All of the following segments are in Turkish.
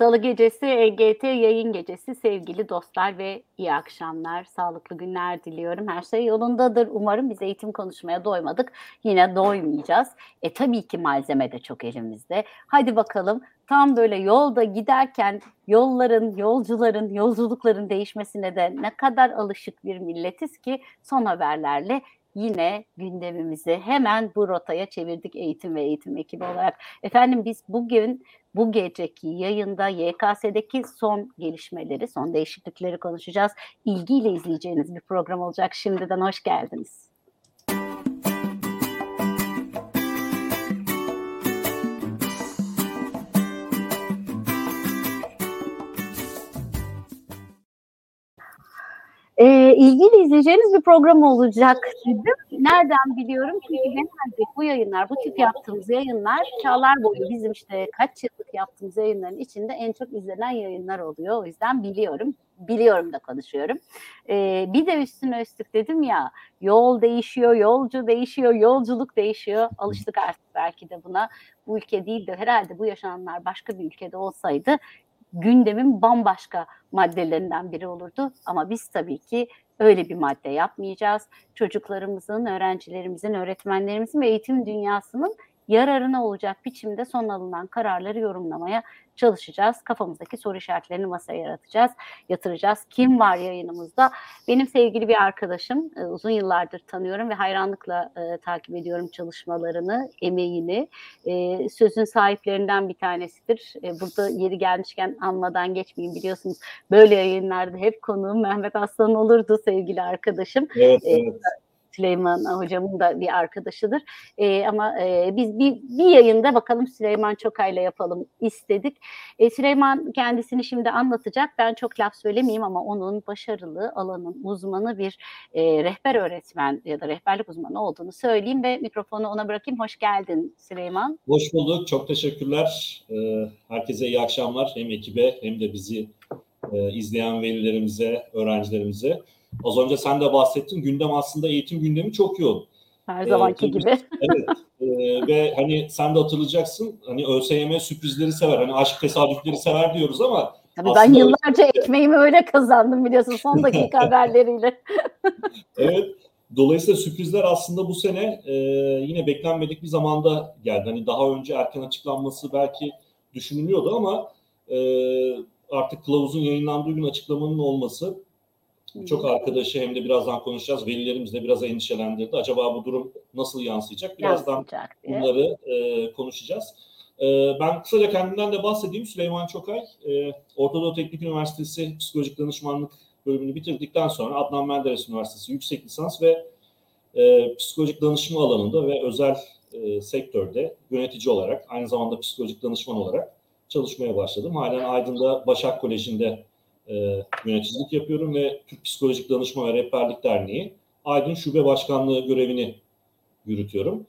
Salı gecesi EGT yayın gecesi sevgili dostlar ve iyi akşamlar, sağlıklı günler diliyorum. Her şey yolundadır. Umarım biz eğitim konuşmaya doymadık. Yine doymayacağız. E tabii ki malzeme de çok elimizde. Hadi bakalım tam böyle yolda giderken yolların, yolcuların, yolculukların değişmesine de ne kadar alışık bir milletiz ki son haberlerle yine gündemimizi hemen bu rotaya çevirdik eğitim ve eğitim ekibi olarak. Efendim biz bugün bu geceki yayında YKS'deki son gelişmeleri, son değişiklikleri konuşacağız. İlgiyle izleyeceğiniz bir program olacak. Şimdiden hoş geldiniz. E, ilgili izleyeceğiniz bir program olacak dedim. Nereden biliyorum? Çünkü genelde bu yayınlar, bu tip yaptığımız yayınlar çağlar boyu bizim işte kaç yıllık yaptığımız yayınların içinde en çok izlenen yayınlar oluyor. O yüzden biliyorum. Biliyorum da konuşuyorum. Ee, bir de üstüne üstlük dedim ya yol değişiyor, yolcu değişiyor, yolculuk değişiyor. Alıştık artık belki de buna. Bu ülke değil de herhalde bu yaşananlar başka bir ülkede olsaydı gündemin bambaşka maddelerinden biri olurdu. Ama biz tabii ki öyle bir madde yapmayacağız. Çocuklarımızın, öğrencilerimizin, öğretmenlerimizin ve eğitim dünyasının yararına olacak biçimde son alınan kararları yorumlamaya çalışacağız. Kafamızdaki soru işaretlerini masaya yaratacağız, yatıracağız. Kim var yayınımızda? Benim sevgili bir arkadaşım, e, uzun yıllardır tanıyorum ve hayranlıkla e, takip ediyorum çalışmalarını, emeğini. E, sözün sahiplerinden bir tanesidir. E, burada yeri gelmişken anmadan geçmeyeyim biliyorsunuz. Böyle yayınlarda hep konuğum Mehmet Aslan olurdu sevgili arkadaşım. Evet, e, evet. Süleyman hocamın da bir arkadaşıdır. E, ama e, biz bir, bir yayında bakalım Süleyman Çokay'la yapalım istedik. E, Süleyman kendisini şimdi anlatacak. Ben çok laf söylemeyeyim ama onun başarılı alanın uzmanı bir e, rehber öğretmen ya da rehberlik uzmanı olduğunu söyleyeyim ve mikrofonu ona bırakayım. Hoş geldin Süleyman. Hoş bulduk. Çok teşekkürler. Herkese iyi akşamlar. Hem ekibe hem de bizi izleyen velilerimize, öğrencilerimize. Az önce sen de bahsettin. Gündem aslında eğitim gündemi çok yoğun. Her zamanki ee, gibi. Evet. e, ve hani sen de hatırlayacaksın. Hani ÖSYM sürprizleri sever. Hani aşk tesadüfleri sever diyoruz ama Tabii ben yıllarca ekmeğimi öyle kazandım biliyorsun son dakika haberleriyle. evet. Dolayısıyla sürprizler aslında bu sene e, yine beklenmedik bir zamanda geldi. Hani daha önce erken açıklanması belki düşünülüyordu ama e, artık kılavuzun yayınlandığı gün açıklamanın olması çok arkadaşı hem de birazdan konuşacağız. Velilerimiz de biraz endişelendirdi. Acaba bu durum nasıl yansıyacak? Birazdan bunları e, konuşacağız. E, ben kısaca kendimden de bahsedeyim. Süleyman Çokay, e, Ortadoğu Teknik Üniversitesi Psikolojik Danışmanlık bölümünü bitirdikten sonra Adnan Menderes Üniversitesi yüksek lisans ve e, psikolojik danışma alanında ve özel e, sektörde yönetici olarak, aynı zamanda psikolojik danışman olarak çalışmaya başladım. Halen Aydın'da Başak Koleji'nde e, yöneticilik yapıyorum ve Türk Psikolojik Danışma ve Rehberlik Derneği Aydın Şube Başkanlığı görevini yürütüyorum.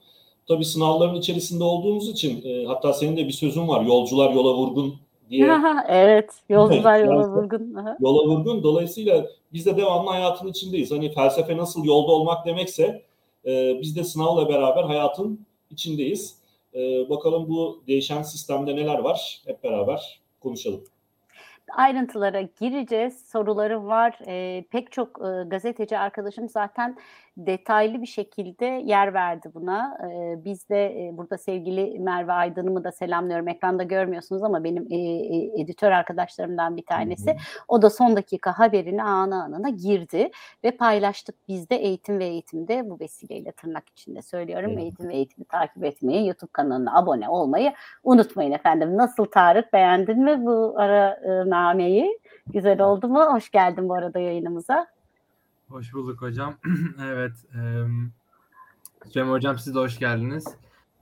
Tabii sınavların içerisinde olduğumuz için e, hatta senin de bir sözün var yolcular yola vurgun diye. evet yolcular yola vurgun. yola vurgun dolayısıyla biz de devamlı hayatın içindeyiz. Hani felsefe nasıl yolda olmak demekse e, biz de sınavla beraber hayatın içindeyiz. E, bakalım bu değişen sistemde neler var hep beraber konuşalım ayrıntılara gireceğiz. Soruları var. E, pek çok e, gazeteci arkadaşım zaten detaylı bir şekilde yer verdi buna. E, biz de e, burada sevgili Merve Aydın'ımı da selamlıyorum. Ekranda görmüyorsunuz ama benim e, e, editör arkadaşlarımdan bir tanesi. Hı hı. O da son dakika haberini anı anına girdi ve paylaştık biz de eğitim ve eğitimde bu vesileyle tırnak içinde söylüyorum. Hı. Eğitim ve eğitimi takip etmeyi, YouTube kanalına abone olmayı unutmayın efendim. Nasıl Tarık beğendin mi bu ara e, nameyi? Güzel oldu mu? Hoş geldin bu arada yayınımıza. Hoş bulduk hocam. evet. E, Süleyman hocam siz de hoş geldiniz.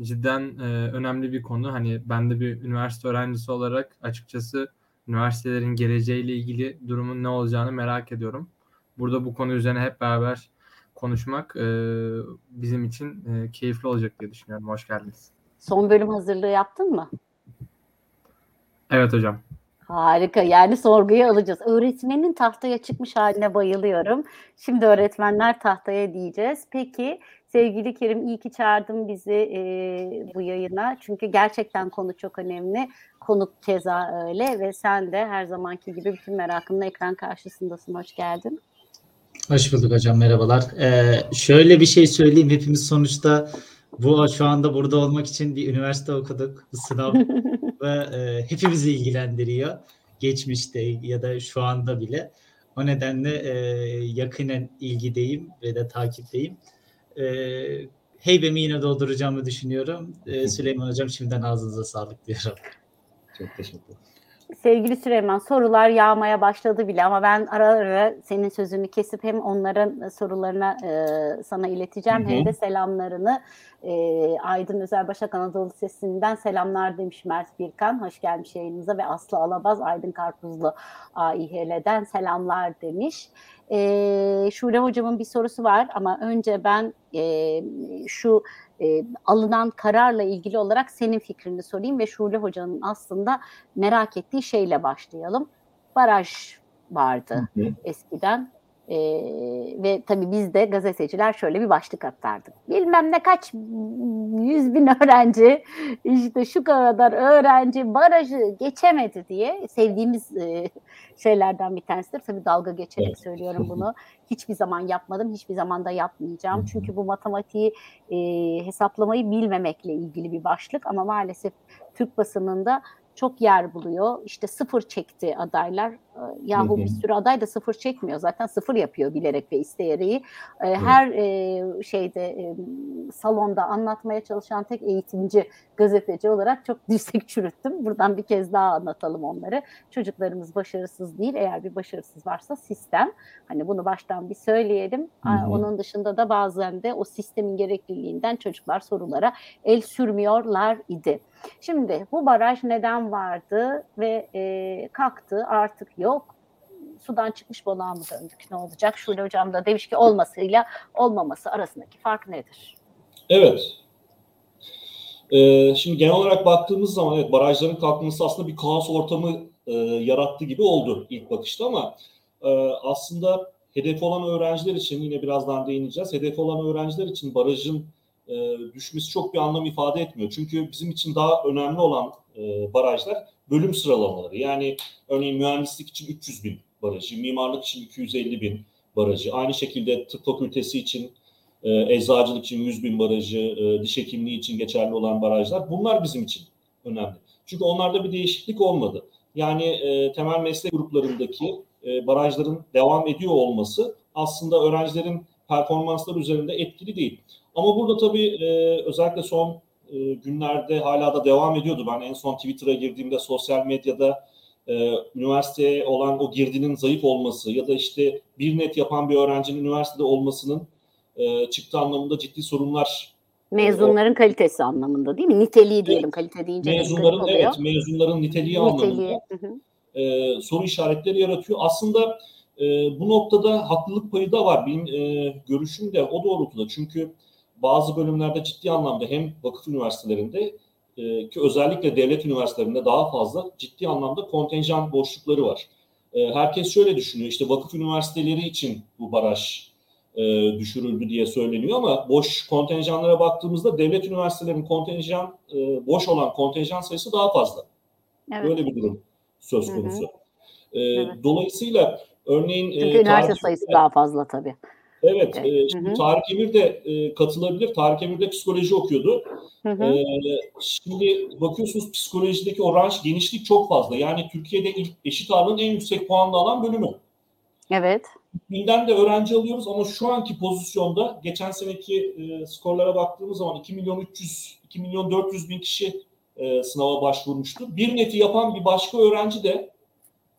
Cidden e, önemli bir konu. Hani ben de bir üniversite öğrencisi olarak açıkçası üniversitelerin geleceğiyle ilgili durumun ne olacağını merak ediyorum. Burada bu konu üzerine hep beraber konuşmak e, bizim için e, keyifli olacak diye düşünüyorum. Hoş geldiniz. Son bölüm hazırlığı yaptın mı? Evet hocam. Harika. Yani sorguya alacağız. Öğretmenin tahtaya çıkmış haline bayılıyorum. Şimdi öğretmenler tahtaya diyeceğiz. Peki sevgili Kerim iyi ki çağırdın bizi e, bu yayına. Çünkü gerçekten konu çok önemli. Konuk keza öyle ve sen de her zamanki gibi bütün merakınla ekran karşısındasın. Hoş geldin. Hoş bulduk hocam merhabalar. Ee, şöyle bir şey söyleyeyim hepimiz sonuçta bu şu anda burada olmak için bir üniversite okuduk. Bu sınav ve e, hepimizi ilgilendiriyor. Geçmişte ya da şu anda bile. O nedenle e, yakinen ilgideyim ve de takipteyim. E, heybemi yine dolduracağımı düşünüyorum. E, Süleyman hocam şimdiden ağzınıza sağlık diyorum. Çok teşekkür ederim. Sevgili Süleyman sorular yağmaya başladı bile ama ben ara ara senin sözünü kesip hem onların sorularına e, sana ileteceğim Hı hı. hem de selamlarını e, Aydın Özel Başak Anadolu Sesi'nden selamlar demiş Mert Birkan. Hoş gelmiş yayınımıza ve Aslı Alabaz Aydın Karpuzlu AİHL'den selamlar demiş. E, Şule hocamın bir sorusu var ama önce ben e, şu e, alınan kararla ilgili olarak senin fikrini sorayım ve Şule hocanın aslında merak ettiği şeyle başlayalım. Baraj vardı Hı hı. eskiden Ee, ve tabii biz de gazeteciler şöyle bir başlık atardık. Bilmem ne kaç yüz bin öğrenci işte şu kadar öğrenci barajı geçemedi diye sevdiğimiz e, şeylerden bir tanesidir. Tabii dalga geçerek Evet. söylüyorum bunu. Hiçbir zaman yapmadım, hiçbir zaman da yapmayacağım. Çünkü bu matematiği e, hesaplamayı bilmemekle ilgili bir başlık ama maalesef Türk basınında çok yer buluyor. İşte sıfır çekti adaylar. Ee, Yahu bir sürü aday da sıfır çekmiyor. Zaten sıfır yapıyor bilerek ve isteyerek. Ee, Her e, şeyde e, salonda anlatmaya çalışan tek eğitimci gazeteci olarak çok dirsek çürüttüm. Buradan bir kez daha anlatalım onları. Çocuklarımız başarısız değil. Eğer bir başarısız varsa sistem. Hani bunu baştan bir söyleyelim. Onun dışında da bazen de o sistemin gerekliliğinden çocuklar sorulara el sürmüyorlar idi. Şimdi bu baraj neden vardı ve e, kalktı artık yok. Sudan çıkmış balığa mı döndük ne olacak? Şule hocam da demiş ki olmasıyla olmaması arasındaki fark nedir? Evet. Ee, şimdi genel olarak baktığımız zaman evet barajların kalkması aslında bir kaos ortamı e, yarattı gibi oldu ilk bakışta ama e, aslında hedef olan öğrenciler için yine birazdan değineceğiz. Hedef olan öğrenciler için barajın e, düşmesi çok bir anlam ifade etmiyor. Çünkü bizim için daha önemli olan e, barajlar bölüm sıralamaları. Yani örneğin mühendislik için 300 bin barajı, mimarlık için 250 bin barajı. Aynı şekilde tıp fakültesi için e, eczacılık için 100 bin barajı, e, diş hekimliği için geçerli olan barajlar bunlar bizim için önemli. Çünkü onlarda bir değişiklik olmadı. Yani e, temel meslek gruplarındaki e, barajların devam ediyor olması aslında öğrencilerin performansları üzerinde etkili değil. Ama burada tabii e, özellikle son e, günlerde hala da devam ediyordu. Ben en son Twitter'a girdiğimde sosyal medyada e, üniversiteye olan o girdinin zayıf olması ya da işte bir net yapan bir öğrencinin üniversitede olmasının e, çıktı anlamında ciddi sorunlar Mezunların kalitesi anlamında değil mi? Niteliği diyelim kalite deyince. mezunların evet mezunların niteliği, anlamında Niteliği. hı hı. e, soru işaretleri yaratıyor. Aslında e, bu noktada haklılık payı da var. Benim e, görüşüm de o doğrultuda. Çünkü bazı bölümlerde ciddi anlamda hem vakıf üniversitelerinde e, ki özellikle devlet üniversitelerinde daha fazla ciddi anlamda kontenjan boşlukları var. E, herkes şöyle düşünüyor işte vakıf üniversiteleri için bu baraj e, düşürüldü diye söyleniyor ama boş kontenjanlara baktığımızda devlet üniversitelerinin kontenjan e, boş olan kontenjan sayısı daha fazla. Evet. Böyle bir durum söz Hı hı. konusu. Ee, Evet. Dolayısıyla örneğin Çünkü e, üniversite sayısı daha fazla tabii. Evet, Evet. e, şimdi Hı hı. Tarık Emir de e, katılabilir. Tarık Emir de psikoloji okuyordu. Hı hı. E, şimdi bakıyorsunuz psikolojideki o range genişlik çok fazla. Yani Türkiye'de ilk eşit ağırlığın en yüksek puanlı alan bölümü. Evet. Binden de öğrenci alıyoruz ama şu anki pozisyonda geçen seneki e, skorlara baktığımız zaman 2 milyon 300 2 milyon 400 bin kişi e, sınava başvurmuştu. Bir neti yapan bir başka öğrenci de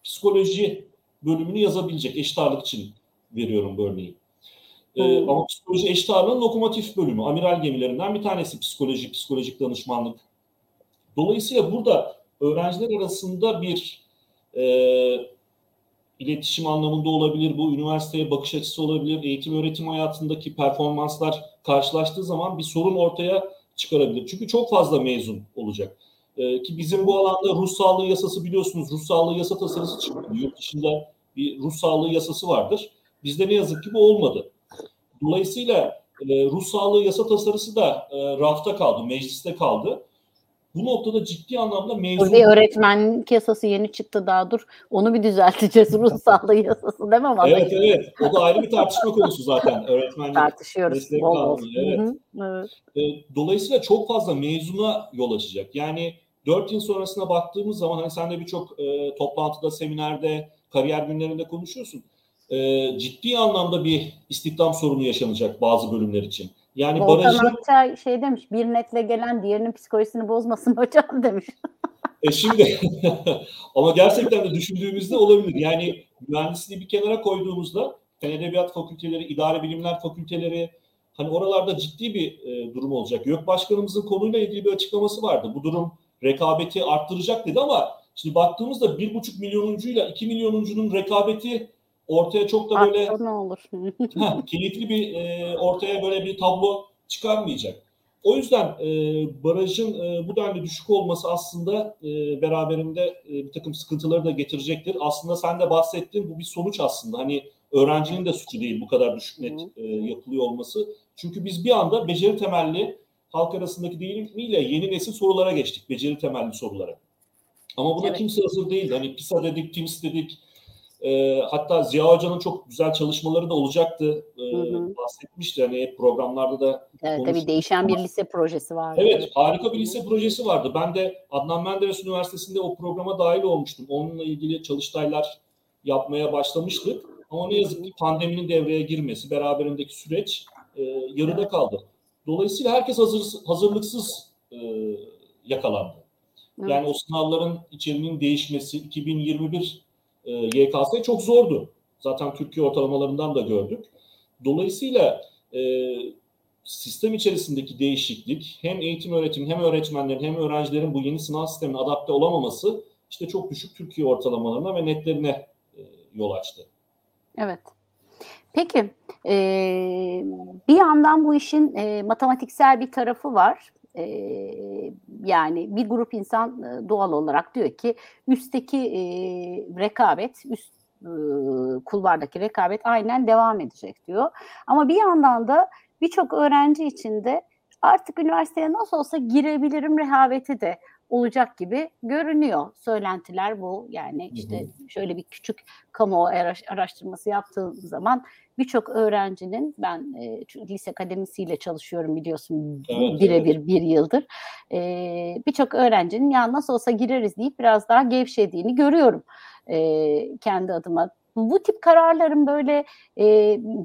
psikoloji bölümünü yazabilecek. Eşit ağırlık için veriyorum bu örneği. E, ama psikoloji eşit ağırlığın lokomotif bölümü. Amiral gemilerinden bir tanesi psikoloji, psikolojik danışmanlık. Dolayısıyla burada öğrenciler arasında bir e, iletişim anlamında olabilir, bu üniversiteye bakış açısı olabilir, eğitim öğretim hayatındaki performanslar karşılaştığı zaman bir sorun ortaya çıkarabilir. Çünkü çok fazla mezun olacak. E, ki bizim bu alanda ruh sağlığı yasası biliyorsunuz ruh sağlığı yasa tasarısı çıktı. Yurt dışında bir ruh sağlığı yasası vardır. Bizde ne yazık ki bu olmadı. Dolayısıyla e, ruh sağlığı yasa tasarısı da e, rafta kaldı, mecliste kaldı. Bu noktada ciddi anlamda mezun... Bir öğretmenlik yasası yeni çıktı daha dur. Onu bir düzelteceğiz ruh sağlığı yasası değil mi? Evet evet. O da ayrı bir tartışma konusu zaten öğretmenlik. Tartışıyoruz. Bol bol. evet. Hı hı, evet. E, Dolayısıyla çok fazla mezuna yol açacak. Yani 4 yıl sonrasına baktığımız zaman hani sen de birçok e, toplantıda, seminerde, kariyer günlerinde konuşuyorsun. E, ciddi anlamda bir istihdam sorunu yaşanacak bazı bölümler için. Yani Volkan barajın Akçay şey demiş bir netle gelen diğerinin psikolojisini bozmasın hocam demiş. E şimdi ama gerçekten de düşündüğümüzde olabilir. Yani mühendisliği bir kenara koyduğumuzda fen edebiyat fakülteleri, idare bilimler fakülteleri hani oralarda ciddi bir e, durum olacak. Yok Başkanımızın konuyla ilgili bir açıklaması vardı. Bu durum rekabeti arttıracak dedi ama şimdi baktığımızda bir buçuk milyonuncuyla iki milyonuncunun rekabeti ortaya çok da böyle Artsa ne olur. ha, keyifli bir e, ortaya böyle bir tablo çıkarmayacak. O yüzden e, barajın e, bu denli düşük olması aslında e, beraberinde e, bir takım sıkıntıları da getirecektir. Aslında sen de bahsettin bu bir sonuç aslında. Hani öğrencinin de suçu değil bu kadar düşük net e, yapılıyor olması. Çünkü biz bir anda beceri temelli halk arasındaki deyimiyle yeni nesil sorulara geçtik. Beceri temelli sorulara. Ama buna Evet. kimse hazır değildi. Hani PISA dedik, TIMSS dedik. E, hatta Ziya Hoca'nın çok güzel çalışmaları da olacaktı. E, Hı hı. bahsetmişti. Hani programlarda da Evet tabii değişen bir lise projesi var. Evet, harika bir lise projesi vardı. Ben de Adnan Menderes Üniversitesi'nde o programa dahil olmuştum. Onunla ilgili çalıştaylar yapmaya başlamıştık. Ama ne yazık ki pandeminin devreye girmesi, beraberindeki süreç e, yarıda kaldı. Dolayısıyla herkes hazır, hazırlıksız e, yakalandı. Evet. Yani o sınavların içeriğinin değişmesi 2021 e, YKS çok zordu. Zaten Türkiye ortalamalarından da gördük. Dolayısıyla e, sistem içerisindeki değişiklik hem eğitim öğretim hem öğretmenlerin hem öğrencilerin bu yeni sınav sistemine adapte olamaması işte çok düşük Türkiye ortalamalarına ve netlerine e, yol açtı. Evet. Peki eee, bir yandan bu işin eee, matematiksel bir tarafı var. Yani bir grup insan doğal olarak diyor ki üstteki rekabet, üst kulvardaki rekabet aynen devam edecek diyor. Ama bir yandan da birçok öğrenci için de artık üniversiteye nasıl olsa girebilirim rehaveti de olacak gibi görünüyor. Söylentiler bu. Yani işte şöyle bir küçük kamu araş- araştırması yaptığım zaman birçok öğrencinin ben e, lise akademisiyle çalışıyorum biliyorsun Evet, birebir bir yıldır. E, birçok öğrencinin ya nasıl olsa gireriz deyip biraz daha gevşediğini görüyorum e, kendi adıma. Bu, tip kararların böyle e,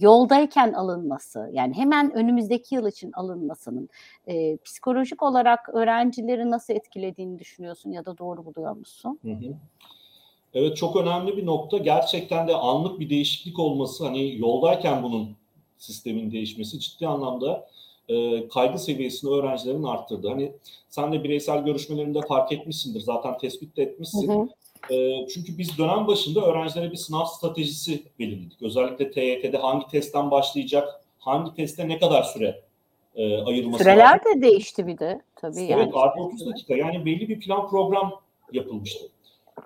yoldayken alınması yani hemen önümüzdeki yıl için alınmasının e, psikolojik olarak öğrencileri nasıl etkilediğini düşünüyorsun ya da doğru buluyor musun? Hı hı. Evet çok önemli bir nokta. Gerçekten de anlık bir değişiklik olması hani yoldayken bunun sistemin değişmesi ciddi anlamda e, kaygı seviyesini öğrencilerin arttırdı. Hani sen de bireysel görüşmelerinde fark etmişsindir. Zaten tespit de etmişsin. Hı hı. E, çünkü biz dönem başında öğrencilere bir sınav stratejisi belirledik. Özellikle TYT'de hangi testten başlayacak, hangi teste ne kadar süre e, ayırması Süreler lazım. de değişti bir de tabii yani. Evet artı 30 dakika yani belli bir plan program yapılmıştı.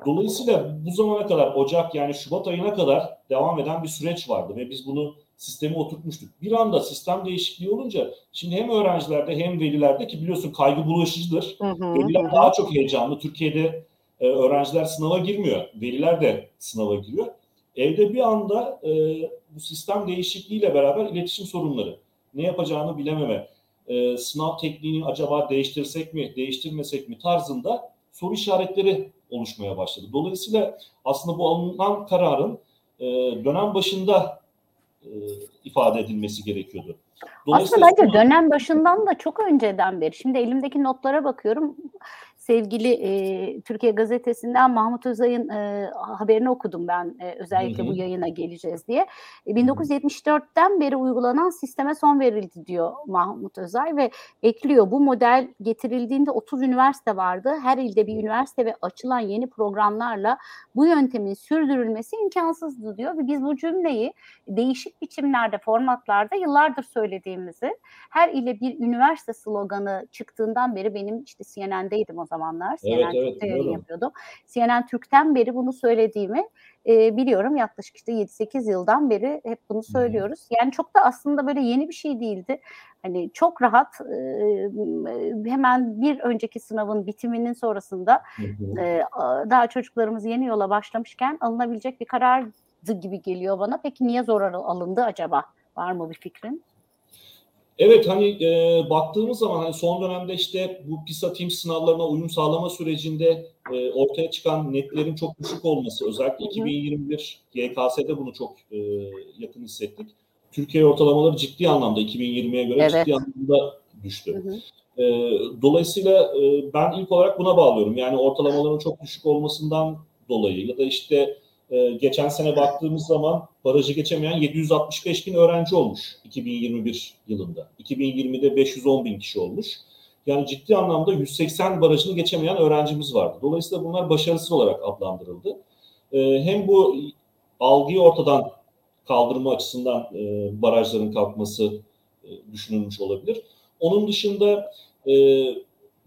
Dolayısıyla bu zamana kadar Ocak yani Şubat ayına kadar devam eden bir süreç vardı ve biz bunu sisteme oturtmuştuk. Bir anda sistem değişikliği olunca şimdi hem öğrencilerde hem velilerde ki biliyorsun kaygı bulaşıcıdır. Hı hı, Veliler hı. daha çok heyecanlı. Türkiye'de e, öğrenciler sınava girmiyor. Veliler de sınava giriyor. Evde bir anda e, bu sistem değişikliğiyle beraber iletişim sorunları, ne yapacağını bilememe, e, sınav tekniğini acaba değiştirsek mi, değiştirmesek mi tarzında soru işaretleri oluşmaya başladı. Dolayısıyla aslında bu alınan kararın e, dönem başında e, ifade edilmesi gerekiyordu. Aslında bence dönem başından da çok önceden beri. Şimdi elimdeki notlara bakıyorum. Sevgili e, Türkiye Gazetesi'nden Mahmut Özay'ın e, haberini okudum ben e, özellikle Hı hı. bu yayına geleceğiz diye. E, 1974'ten beri uygulanan sisteme son verildi diyor Mahmut Özay ve ekliyor. Bu model getirildiğinde 30 üniversite vardı. Her ilde bir üniversite ve açılan yeni programlarla bu yöntemin sürdürülmesi imkansızdı diyor ve biz bu cümleyi değişik biçimlerde, formatlarda yıllardır söylediğimizi, her ile bir üniversite sloganı çıktığından beri benim işte CNN'deydim o zamanlar. Evet, CNN evet, Türk'te yayın yapıyordum. CNN Türk'ten beri bunu söylediğimi e, biliyorum. Yaklaşık işte 7-8 yıldan beri hep bunu söylüyoruz. Yani çok da aslında böyle yeni bir şey değildi. Hani çok rahat e, hemen bir önceki sınavın bitiminin sonrasında e, daha çocuklarımız yeni yola başlamışken alınabilecek bir karardı gibi geliyor bana. Peki niye zor al- alındı acaba? Var mı bir fikrin? Evet hani e, baktığımız zaman hani son dönemde işte bu PISA Teams sınavlarına uyum sağlama sürecinde e, ortaya çıkan netlerin çok düşük olması özellikle Hı hı. 2021 GKS'de bunu çok e, yakın hissettik. Türkiye ortalamaları ciddi anlamda 2020'ye göre Evet. ciddi anlamda düştü. Hı hı. E, dolayısıyla e, ben ilk olarak buna bağlıyorum. Yani ortalamaların çok düşük olmasından dolayı ya da işte e, geçen sene baktığımız zaman barajı geçemeyen 765 bin öğrenci olmuş 2021 yılında. 2020'de 510 bin kişi olmuş. Yani ciddi anlamda 180 barajını geçemeyen öğrencimiz vardı. Dolayısıyla bunlar başarısız olarak adlandırıldı. E, hem bu algıyı ortadan kaldırma açısından e, barajların kalkması e, düşünülmüş olabilir. Onun dışında e,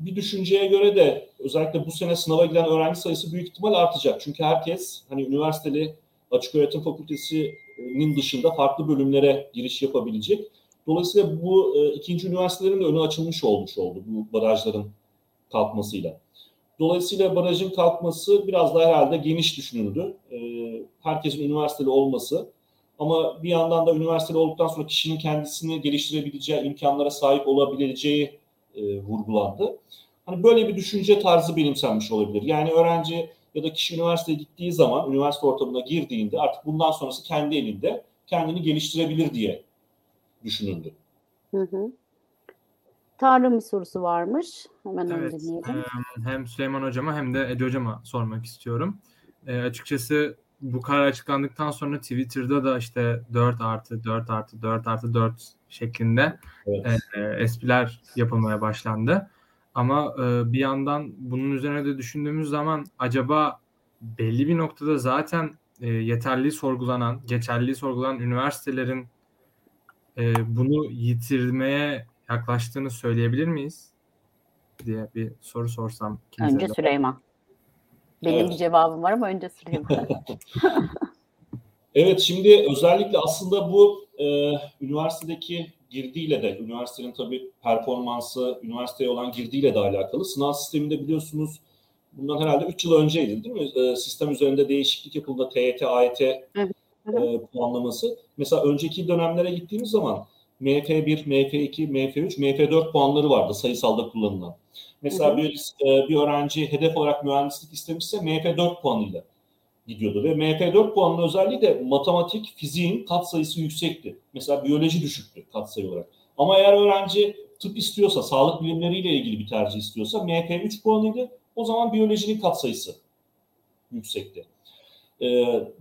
bir düşünceye göre de özellikle bu sene sınava giren öğrenci sayısı büyük ihtimal artacak. Çünkü herkes hani üniversiteli açık öğretim fakültesinin dışında farklı bölümlere giriş yapabilecek. Dolayısıyla bu e, ikinci üniversitelerin de önü açılmış olmuş oldu bu barajların kalkmasıyla. Dolayısıyla barajın kalkması biraz daha herhalde geniş düşünüldü. E, herkesin üniversiteli olması ama bir yandan da üniversiteli olduktan sonra kişinin kendisini geliştirebileceği imkanlara sahip olabileceği e, vurgulandı. Hani böyle bir düşünce tarzı benimsenmiş olabilir. Yani öğrenci ya da kişi üniversiteye gittiği zaman, üniversite ortamına girdiğinde artık bundan sonrası kendi elinde kendini geliştirebilir diye düşünüldü. Hı hı. Tarım bir sorusu varmış. Hemen Evet. dinleyelim. eee, hem Süleyman Hocama hem de Ece Hocama sormak istiyorum. Eee, açıkçası bu karar açıklandıktan sonra Twitter'da da işte 4 artı 4 artı 4 artı 4 şeklinde Evet. eee, espriler yapılmaya başlandı. Ama eee, bir yandan bunun üzerine de düşündüğümüz zaman acaba belli bir noktada zaten eee, yeterli sorgulanan, geçerli sorgulanan üniversitelerin eee, bunu yitirmeye yaklaştığını söyleyebilir miyiz? diye bir soru sorsam. Önce de. Süleyman. Benim Evet. bir cevabım var ama önce Süleyman. Evet şimdi özellikle aslında bu e, üniversitedeki girdiyle de, üniversitenin tabii performansı, üniversiteye olan girdiyle de alakalı. Sınav sisteminde biliyorsunuz bundan herhalde 3 yıl önceydi değil mi? E, sistem üzerinde değişiklik yapıldı. TYT, AYT hı. e, puanlaması. Mesela önceki dönemlere gittiğimiz zaman MF1, MF2, MF3, MF4 puanları vardı sayısalda kullanılan. Mesela Hı hı. bir e, bir öğrenci hedef olarak mühendislik istemişse MF4 puanıyla gidiyordu ve MF4 puanının özelliği de matematik, fiziğin katsayısı yüksekti. Mesela biyoloji düşüktü katsayı olarak. Ama eğer öğrenci tıp istiyorsa, sağlık bilimleriyle ilgili bir tercih istiyorsa MF3 puanıydı. O zaman biyolojinin katsayısı yüksekti. Ee,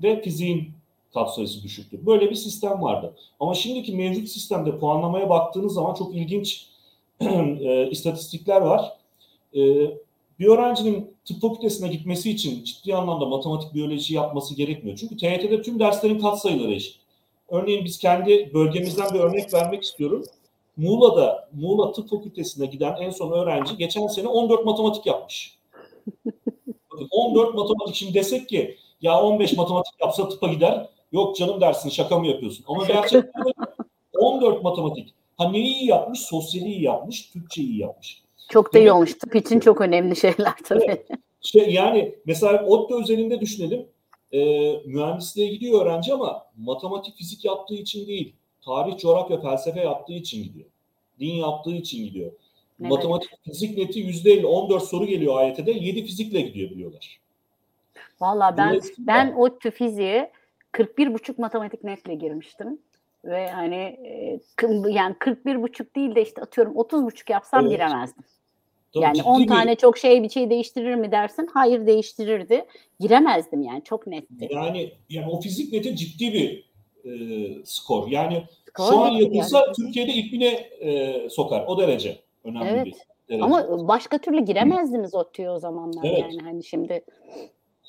ve fiziğin katsayısı düşüktü. Böyle bir sistem vardı. Ama şimdiki mevcut sistemde puanlamaya baktığınız zaman çok ilginç e, istatistikler var. E, bir öğrencinin tıp fakültesine gitmesi için ciddi anlamda matematik, biyoloji yapması gerekmiyor. Çünkü TYT'de tüm derslerin katsayıları eşit. Örneğin biz kendi bölgemizden bir örnek vermek istiyorum. Muğla'da, Muğla Tıp Fakültesine giden en son öğrenci geçen sene 14 matematik yapmış. Bakın 14 matematik şimdi desek ki ya 15 matematik yapsa tıpa gider. Yok canım dersin şaka mı yapıyorsun? Ama gerçekten öyle. 14 matematik. Ha neyi iyi yapmış? Sosyali iyi yapmış, Türkçe iyi yapmış. Çok da iyi Evet. olmuş. Tıp için çok önemli şeyler tabii. Şey yani mesela ODTÜ özelinde düşünelim. Ee, mühendisliğe gidiyor öğrenci ama matematik, fizik yaptığı için değil. Tarih, coğrafya, felsefe yaptığı için gidiyor. Din yaptığı için gidiyor. Evet. Matematik, fizik neti %50, 14 soru geliyor AYT'de. 7 fizikle gidiyor biliyorlar. Valla ben Dolayısıyla- ben o tü fiziğe 41 buçuk matematik netle girmiştim. Ve hani e, yani 41 buçuk değil de işte atıyorum 30 buçuk yapsam Evet. giremezdim. Tabii yani ciddi 10 bir- tane çok şey bir şey değiştirir mi dersin? Hayır değiştirirdi. Giremezdim yani çok netti. Yani yani o fizik neti ciddi bir e, skor. Yani Skor şu an yapılsa yani. Türkiye'de ilk bine e, sokar. O derece önemli Evet. bir derece. Ama başka türlü giremezdiniz ODTÜ'ye o zamanlar Evet. yani hani şimdi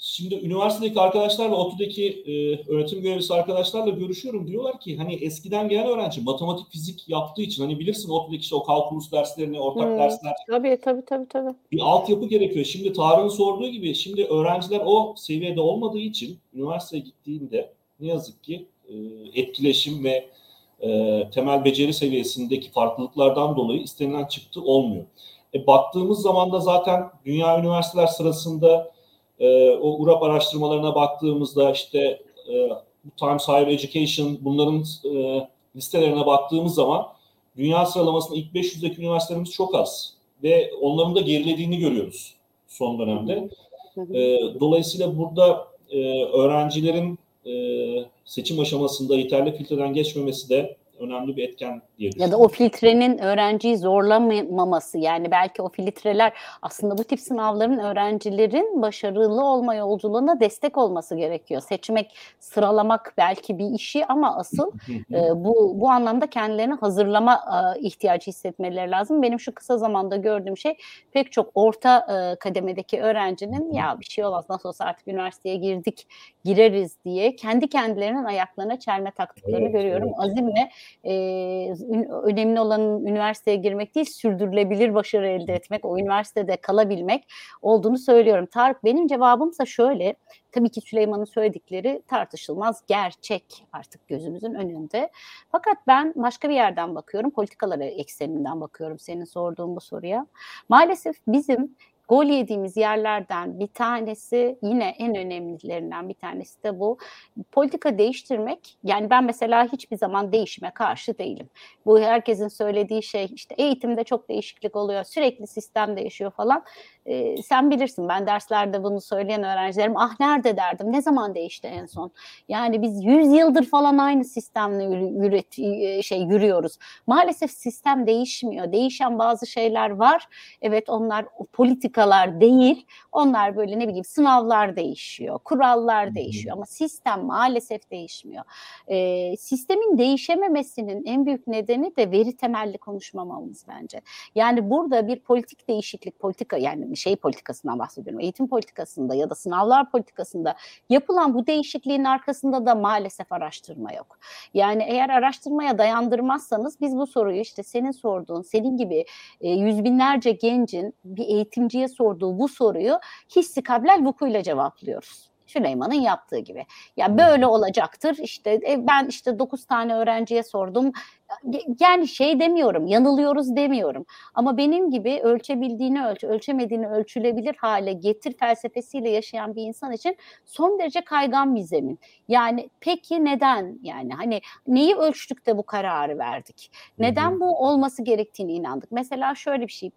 Şimdi üniversitedeki arkadaşlarla, ODTÜ'deki e, öğretim görevlisi arkadaşlarla görüşüyorum. Diyorlar ki hani eskiden gelen öğrenci matematik, fizik yaptığı için hani bilirsin ODTÜ'deki işte o kalkulus derslerini, ortak Hmm. dersler Tabii tabii tabii tabii. bir altyapı gerekiyor. Şimdi Tarık'ın sorduğu gibi şimdi öğrenciler o seviyede olmadığı için üniversiteye gittiğinde ne yazık ki e, etkileşim ve e, temel beceri seviyesindeki farklılıklardan dolayı istenilen çıktı olmuyor. E, baktığımız zaman da zaten dünya üniversiteler sırasında e, o URAP araştırmalarına baktığımızda işte e, Times Higher Education bunların e, listelerine baktığımız zaman dünya sıralamasında ilk 500'deki üniversitelerimiz çok az ve onların da gerilediğini görüyoruz son dönemde. E, dolayısıyla burada e, öğrencilerin e, seçim aşamasında yeterli filtreden geçmemesi de önemli bir etken diye Ya da o filtrenin öğrenciyi zorlamaması yani belki o filtreler aslında bu tip sınavların öğrencilerin başarılı olma yolculuğuna destek olması gerekiyor. Seçmek, sıralamak belki bir işi ama asıl e, bu bu anlamda kendilerini hazırlama e, ihtiyacı hissetmeleri lazım. Benim şu kısa zamanda gördüğüm şey pek çok orta e, kademedeki öğrencinin ya bir şey olmaz nasıl olsa artık üniversiteye girdik gireriz diye kendi kendilerinin ayaklarına çelme taktıklarını Evet, görüyorum. evet. Azimle e, önemli olan üniversiteye girmek değil sürdürülebilir başarı elde etmek, o üniversitede kalabilmek olduğunu söylüyorum. Tarık benim cevabımsa şöyle, tabii ki Süleyman'ın söyledikleri tartışılmaz gerçek artık gözümüzün önünde. Fakat ben başka bir yerden bakıyorum, politikaları ekseninden bakıyorum senin sorduğun bu soruya. Maalesef bizim gol yediğimiz yerlerden bir tanesi yine en önemlilerinden bir tanesi de bu. Politika değiştirmek yani ben mesela hiçbir zaman değişime karşı değilim. Bu herkesin söylediği şey işte eğitimde çok değişiklik oluyor sürekli sistem değişiyor falan. Ee, sen bilirsin ben derslerde bunu söyleyen öğrencilerim ah nerede derdim ne zaman değişti en son? Yani biz 100 yıldır falan aynı sistemle üret, e, şey yürüyoruz. Maalesef sistem değişmiyor. Değişen bazı şeyler var. Evet onlar o politikalar değil. Onlar böyle ne bileyim sınavlar değişiyor, kurallar değişiyor ama sistem maalesef değişmiyor. Ee, sistemin değişememesinin en büyük nedeni de veri temelli konuşmamamız bence. Yani burada bir politik değişiklik, politika yani şey politikasından bahsediyorum, eğitim politikasında ya da sınavlar politikasında yapılan bu değişikliğin arkasında da maalesef araştırma yok. Yani eğer araştırmaya dayandırmazsanız biz bu soruyu işte senin sorduğun, senin gibi e, yüz binlerce gencin bir eğitimciye sorduğu bu soruyu hissi kablel vukuyla cevaplıyoruz. Süleyman'ın yaptığı gibi. Ya böyle olacaktır. İşte e, ben işte 9 tane öğrenciye sordum. Yani şey demiyorum, yanılıyoruz demiyorum. Ama benim gibi ölçebildiğini ölç, ölçemediğini ölçülebilir hale getir felsefesiyle yaşayan bir insan için son derece kaygan bir zemin. Yani peki neden? Yani hani neyi ölçtük de bu kararı verdik? Neden bu olması gerektiğini inandık? Mesela şöyle bir şey.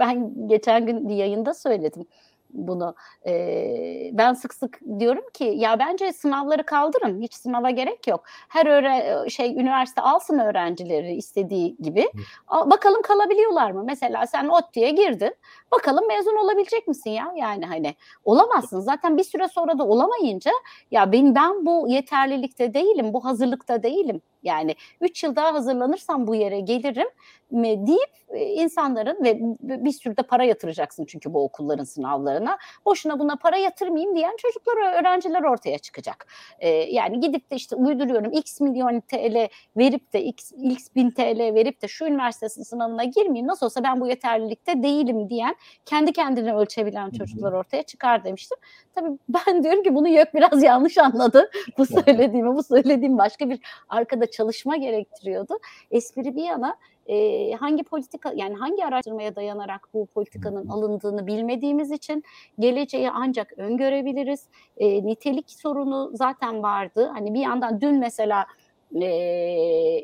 Ben geçen gün yayında söyledim bunu. Ee, ben sık sık diyorum ki ya bence sınavları kaldırın. Hiç sınava gerek yok. Her öğre şey üniversite alsın öğrencileri istediği gibi. Al- Bakalım kalabiliyorlar mı? Mesela sen ODTÜ'ye girdin. Bakalım mezun olabilecek misin ya? Yani hani olamazsın. Zaten bir süre sonra da olamayınca ya ben ben bu yeterlilikte değilim, bu hazırlıkta değilim. Yani 3 yıl daha hazırlanırsam bu yere gelirim mi deyip e, insanların ve bir sürü de para yatıracaksın çünkü bu okulların sınavlarına. Boşuna buna para yatırmayayım diyen çocuklar, öğrenciler ortaya çıkacak. Ee, yani gidip de işte uyduruyorum x milyon TL verip de x, x bin TL verip de şu üniversitesinin sınavına girmeyeyim nasıl olsa ben bu yeterlilikte değilim diyen kendi kendini ölçebilen çocuklar ortaya çıkar demiştim. Tabii ben diyorum ki bunu YÖK biraz yanlış anladı. Bu söylediğimi, bu söylediğim başka bir arkada çalışma gerektiriyordu. Espri bir yana e, hangi politika yani hangi araştırmaya dayanarak bu politikanın alındığını bilmediğimiz için geleceği ancak öngörebiliriz. E, nitelik sorunu zaten vardı. Hani bir yandan dün mesela e,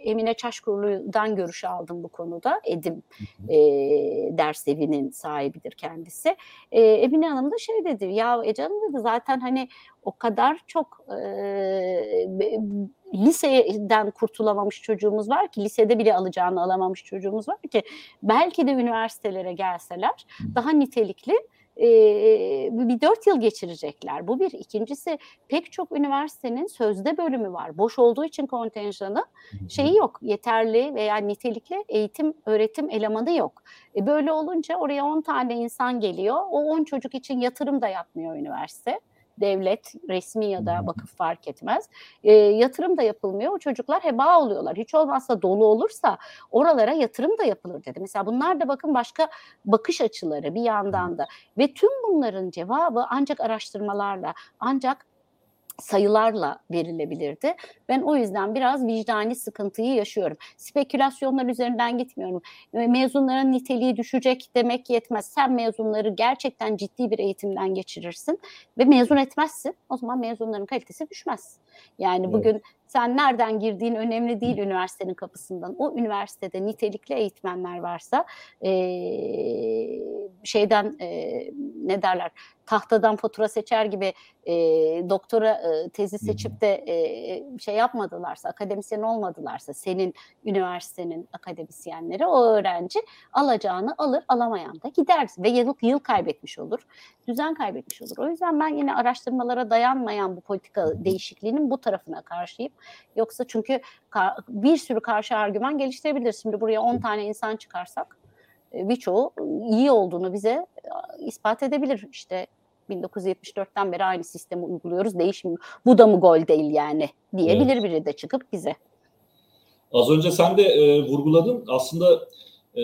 Emine Çaşkurlu'dan görüş aldım bu konuda. Edim e, ders evinin sahibidir kendisi. E, Emine Hanım da şey dedi ya Ece Hanım dedi zaten hani o kadar çok e, liseden kurtulamamış çocuğumuz var ki lisede bile alacağını alamamış çocuğumuz var ki belki de üniversitelere gelseler daha nitelikli e, bir dört yıl geçirecekler. Bu bir. İkincisi pek çok üniversitenin sözde bölümü var. Boş olduğu için kontenjanı şeyi yok. Yeterli veya nitelikli eğitim, öğretim elemanı yok. E böyle olunca oraya 10 tane insan geliyor. O 10 çocuk için yatırım da yapmıyor üniversite. Devlet, resmi ya da vakıf fark etmez. E, yatırım da yapılmıyor. O çocuklar heba oluyorlar. Hiç olmazsa dolu olursa oralara yatırım da yapılır dedi. Mesela bunlar da bakın başka bakış açıları bir yandan da. Ve tüm bunların cevabı ancak araştırmalarla, ancak sayılarla verilebilirdi. Ben o yüzden biraz vicdani sıkıntıyı yaşıyorum. Spekülasyonlar üzerinden gitmiyorum. Mezunların niteliği düşecek demek yetmez. Sen mezunları gerçekten ciddi bir eğitimden geçirirsin ve mezun etmezsin. O zaman mezunların kalitesi düşmez. Yani Evet. bugün sen nereden girdiğin önemli değil üniversitenin kapısından. O üniversitede nitelikli eğitmenler varsa eee, şeyden eee, ne derler tahtadan fatura seçer gibi eee, doktora eee, tezi seçip de eee, şey yapmadılarsa, akademisyen olmadılarsa senin üniversitenin akademisyenleri o öğrenci alacağını alır, alamayan da gider ve yıl, yıl kaybetmiş olur, düzen kaybetmiş olur. O yüzden ben yine araştırmalara dayanmayan bu politika değişikliğinin bu tarafına karşıyım. Yoksa çünkü bir sürü karşı argüman geliştirebiliriz. Şimdi buraya 10 tane insan çıkarsak e, birçoğu iyi olduğunu bize e, ispat edebilir. İşte 1974'ten beri aynı sistemi uyguluyoruz. Değişmiyor. Bu da mı gol değil yani diyebilir biri de çıkıp bize. Az önce sen de e, vurguladın. Aslında e,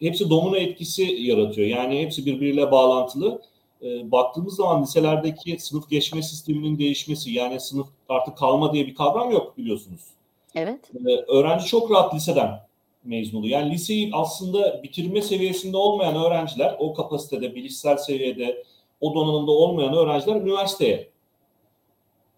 hepsi domino etkisi yaratıyor. Yani hepsi birbiriyle bağlantılı. E, baktığımız zaman liselerdeki sınıf geçme sisteminin değişmesi, yani sınıf artık kalma diye bir kavram yok biliyorsunuz. Evet. E, öğrenci çok rahat liseden mezun oluyor. Yani liseyi aslında bitirme seviyesinde olmayan öğrenciler, o kapasitede, bilişsel seviyede, o donanımda olmayan öğrenciler üniversiteye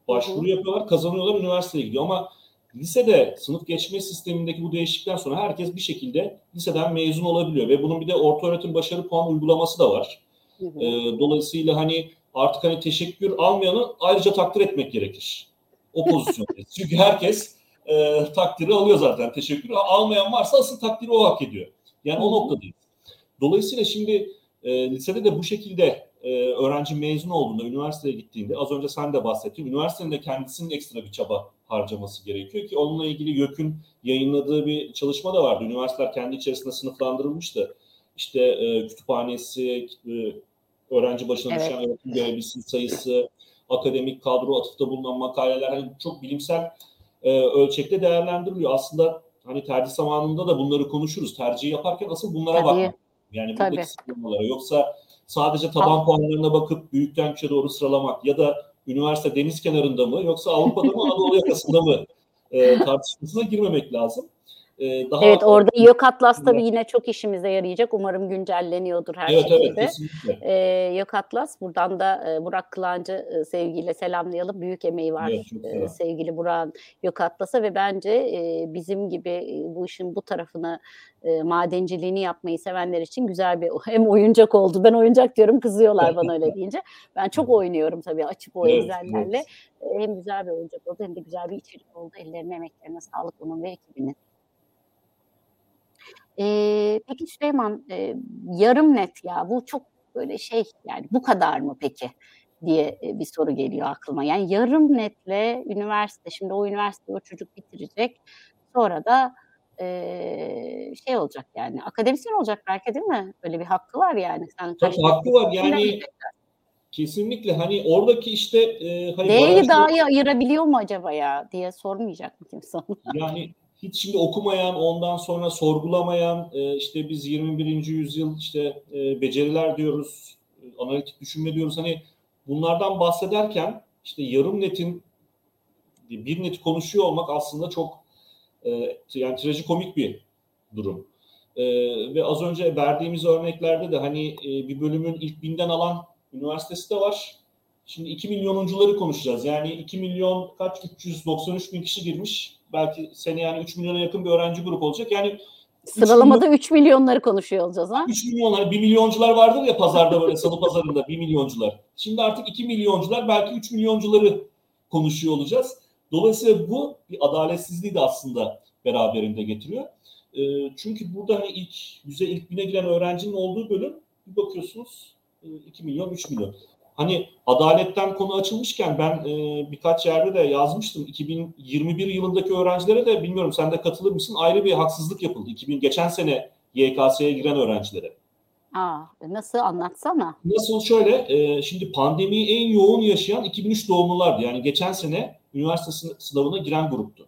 başvuru yapıyorlar, kazanıyorlar, üniversiteye gidiyor. Ama lisede sınıf geçme sistemindeki bu değişiklikten sonra herkes bir şekilde liseden mezun olabiliyor ve bunun bir de orta öğretim başarı puan uygulaması da var. Hı hı. Ee, dolayısıyla hani artık hani teşekkür almayanı ayrıca takdir etmek gerekir. O pozisyondayız. Çünkü herkes e, takdiri alıyor zaten. Teşekkür almayan varsa asıl takdiri o hak ediyor. Yani o noktadayız. Dolayısıyla şimdi e, lisede de bu şekilde e, öğrenci mezun olduğunda, üniversiteye gittiğinde az önce sen de bahsettin. Üniversitenin de kendisinin ekstra bir çaba harcaması gerekiyor ki onunla ilgili YÖK'ün yayınladığı bir çalışma da vardı. Üniversiteler kendi içerisinde sınıflandırılmıştı. İşte e, kütüphanesi, e, öğrenci başına Evet. düşen öğretim görevlisi sayısı, akademik kadro, atıfta bulunan makaleler hani çok bilimsel e, ölçekte değerlendiriliyor. Aslında hani tercih zamanında da bunları konuşuruz. Tercih yaparken asıl bunlara Tabii. bakmak. Yani Tabii. buradaki sıralamalara. Yoksa sadece taban puanlarına bakıp büyükten küçüğe doğru sıralamak ya da üniversite deniz kenarında mı yoksa Avrupa'da mı Anadolu yakasında mı e, tartışmasına girmemek lazım. E, daha Evet orada Yok Atlas tabii yine çok işimize yarayacak. Umarım güncelleniyordur her evet, şekilde. evet kesinlikle. Ee, Yok Atlas buradan da e, Burak Kılancı e, sevgiyle selamlayalım. Büyük emeği var Evet, e, sevgili Burak'ın Yok Atlas'a ve bence e, bizim gibi e, bu işin bu tarafını e, madenciliğini yapmayı sevenler için güzel bir hem oyuncak oldu. Ben oyuncak diyorum kızıyorlar bana öyle deyince. Ben çok oynuyorum tabii açıp o Evet, egzellerle. evet. Hem güzel bir oyuncak oldu hem de güzel bir içerik oldu. Ellerine emeklerine sağlık onun ve ekibinin. Ee, peki Süleyman e, yarım net ya bu çok böyle şey yani bu kadar mı peki diye bir soru geliyor aklıma. Yani yarım netle üniversite şimdi o üniversiteyi o çocuk bitirecek sonra da e, şey olacak yani akademisyen olacak belki değil mi? Öyle bir hakkı var yani. Sen Tabii hakkı var yani kesinlikle hani oradaki işte e, hani D'yi barajda- dahi ayırabiliyor mu acaba ya diye sormayacak mı kimse yani hiç şimdi okumayan, ondan sonra sorgulamayan, e, işte biz 21. yüzyıl işte e, beceriler diyoruz, e, analitik düşünme diyoruz. Hani bunlardan bahsederken işte yarım netin bir neti konuşuyor olmak aslında çok e, yani trajikomik bir durum. Ve az önce verdiğimiz örneklerde de hani bir bölümün ilk binden alan üniversitesi de var. Şimdi 2 milyonuncuları konuşacağız. Yani 2 milyon kaç 393 bin kişi girmiş. Belki sene yani 3 milyona yakın bir öğrenci grubu olacak. Yani Sıralamada 3 milyonları konuşuyor olacağız ha. 3 milyon hani 1 milyoncular vardır ya pazarda böyle salı pazarında 1 milyoncular. Şimdi artık 2 milyoncular belki 3 milyoncuları konuşuyor olacağız. Dolayısıyla bu bir adaletsizliği de aslında beraberinde getiriyor. Ee, çünkü burada hani ilk yüze ilk bine giren öğrencinin olduğu bölüm bir bakıyorsunuz e, 2 milyon 3 milyon. Hani adaletten konu açılmışken ben e, birkaç yerde de yazmıştım. 2021 yılındaki öğrencilere de bilmiyorum sen de katılır mısın? Ayrı bir haksızlık yapıldı. 2000 geçen sene YKS'ye giren öğrencilere. Aa, nasıl anlatsana. Nasıl şöyle, e, şimdi pandemiyi en yoğun yaşayan 2003 doğumlulardı. Yani geçen sene üniversite sı- sınavına giren gruptu.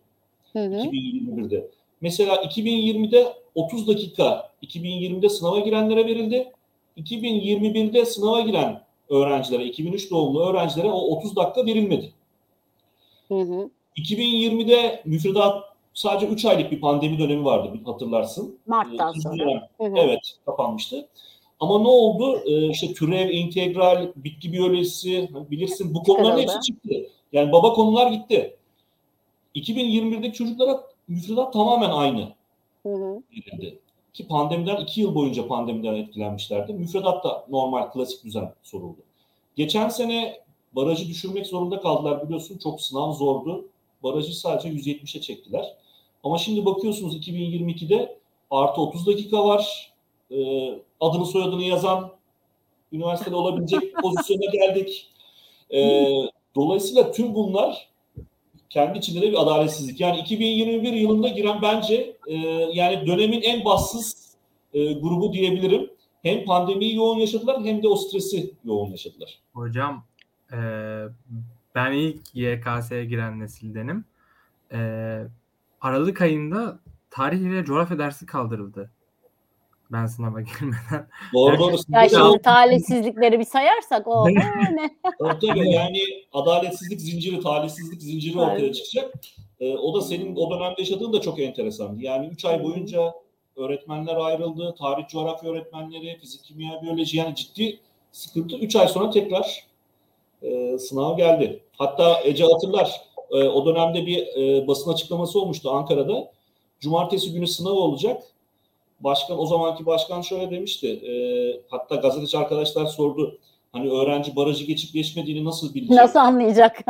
Hı hı. 2021'de. Mesela 2020'de 30 dakika 2020'de sınava girenlere verildi. 2021'de sınava giren öğrencilere, 2003 doğumlu öğrencilere o 30 dakika verilmedi. Hı hı. 2020'de müfredat sadece 3 aylık bir pandemi dönemi vardı hatırlarsın. Mart'tan İkinci sonra. dönem, Hı hı. Evet kapanmıştı. Ama ne oldu? Ee, işte türev, integral, bitki biyolojisi bilirsin bu konuların Çıkarıldı. hepsi çıktı. Yani baba konular gitti. 2021'deki çocuklara müfredat tamamen aynı Hı hı. verildi. Ki pandemiden iki yıl boyunca pandemiden etkilenmişlerdi. Müfredat da normal klasik düzen soruldu. Geçen sene barajı düşürmek zorunda kaldılar biliyorsun. Çok sınav zordu. Barajı sadece 170'e çektiler. Ama şimdi bakıyorsunuz 2022'de artı 30 dakika var. Ee, adını soyadını yazan üniversitede olabilecek pozisyona geldik. Ee, dolayısıyla tüm bunlar kendi içinde de bir adaletsizlik. Yani 2021 yılında giren bence e, yani dönemin en bassız e, grubu diyebilirim. Hem pandemiyi yoğun yaşadılar hem de o stresi yoğun yaşadılar. Hocam eee, ben ilk YKS'ye giren nesildenim. Eee, Aralık ayında tarih ile coğrafya dersi kaldırıldı. Ben sınava girmeden. Doğru doğru. Ya şimdi talihsizlikleri bir sayarsak o ne? Tabii tabii yani adaletsizlik zinciri, talihsizlik zinciri ortaya çıkacak. Ee, o da senin o dönemde yaşadığın da çok enteresandı. Yani 3 ay boyunca öğretmenler ayrıldı. Tarih, coğrafya öğretmenleri, fizik, kimya, biyoloji yani ciddi sıkıntı. 3 ay sonra tekrar e, sınav geldi. Hatta Ece hatırlar e, o dönemde bir e, basın açıklaması olmuştu Ankara'da. Cumartesi günü sınav olacak. Başkan o zamanki başkan şöyle demişti. e, hatta gazeteci arkadaşlar sordu. Hani öğrenci barajı geçip geçmediğini nasıl bilecek? Nasıl anlayacak?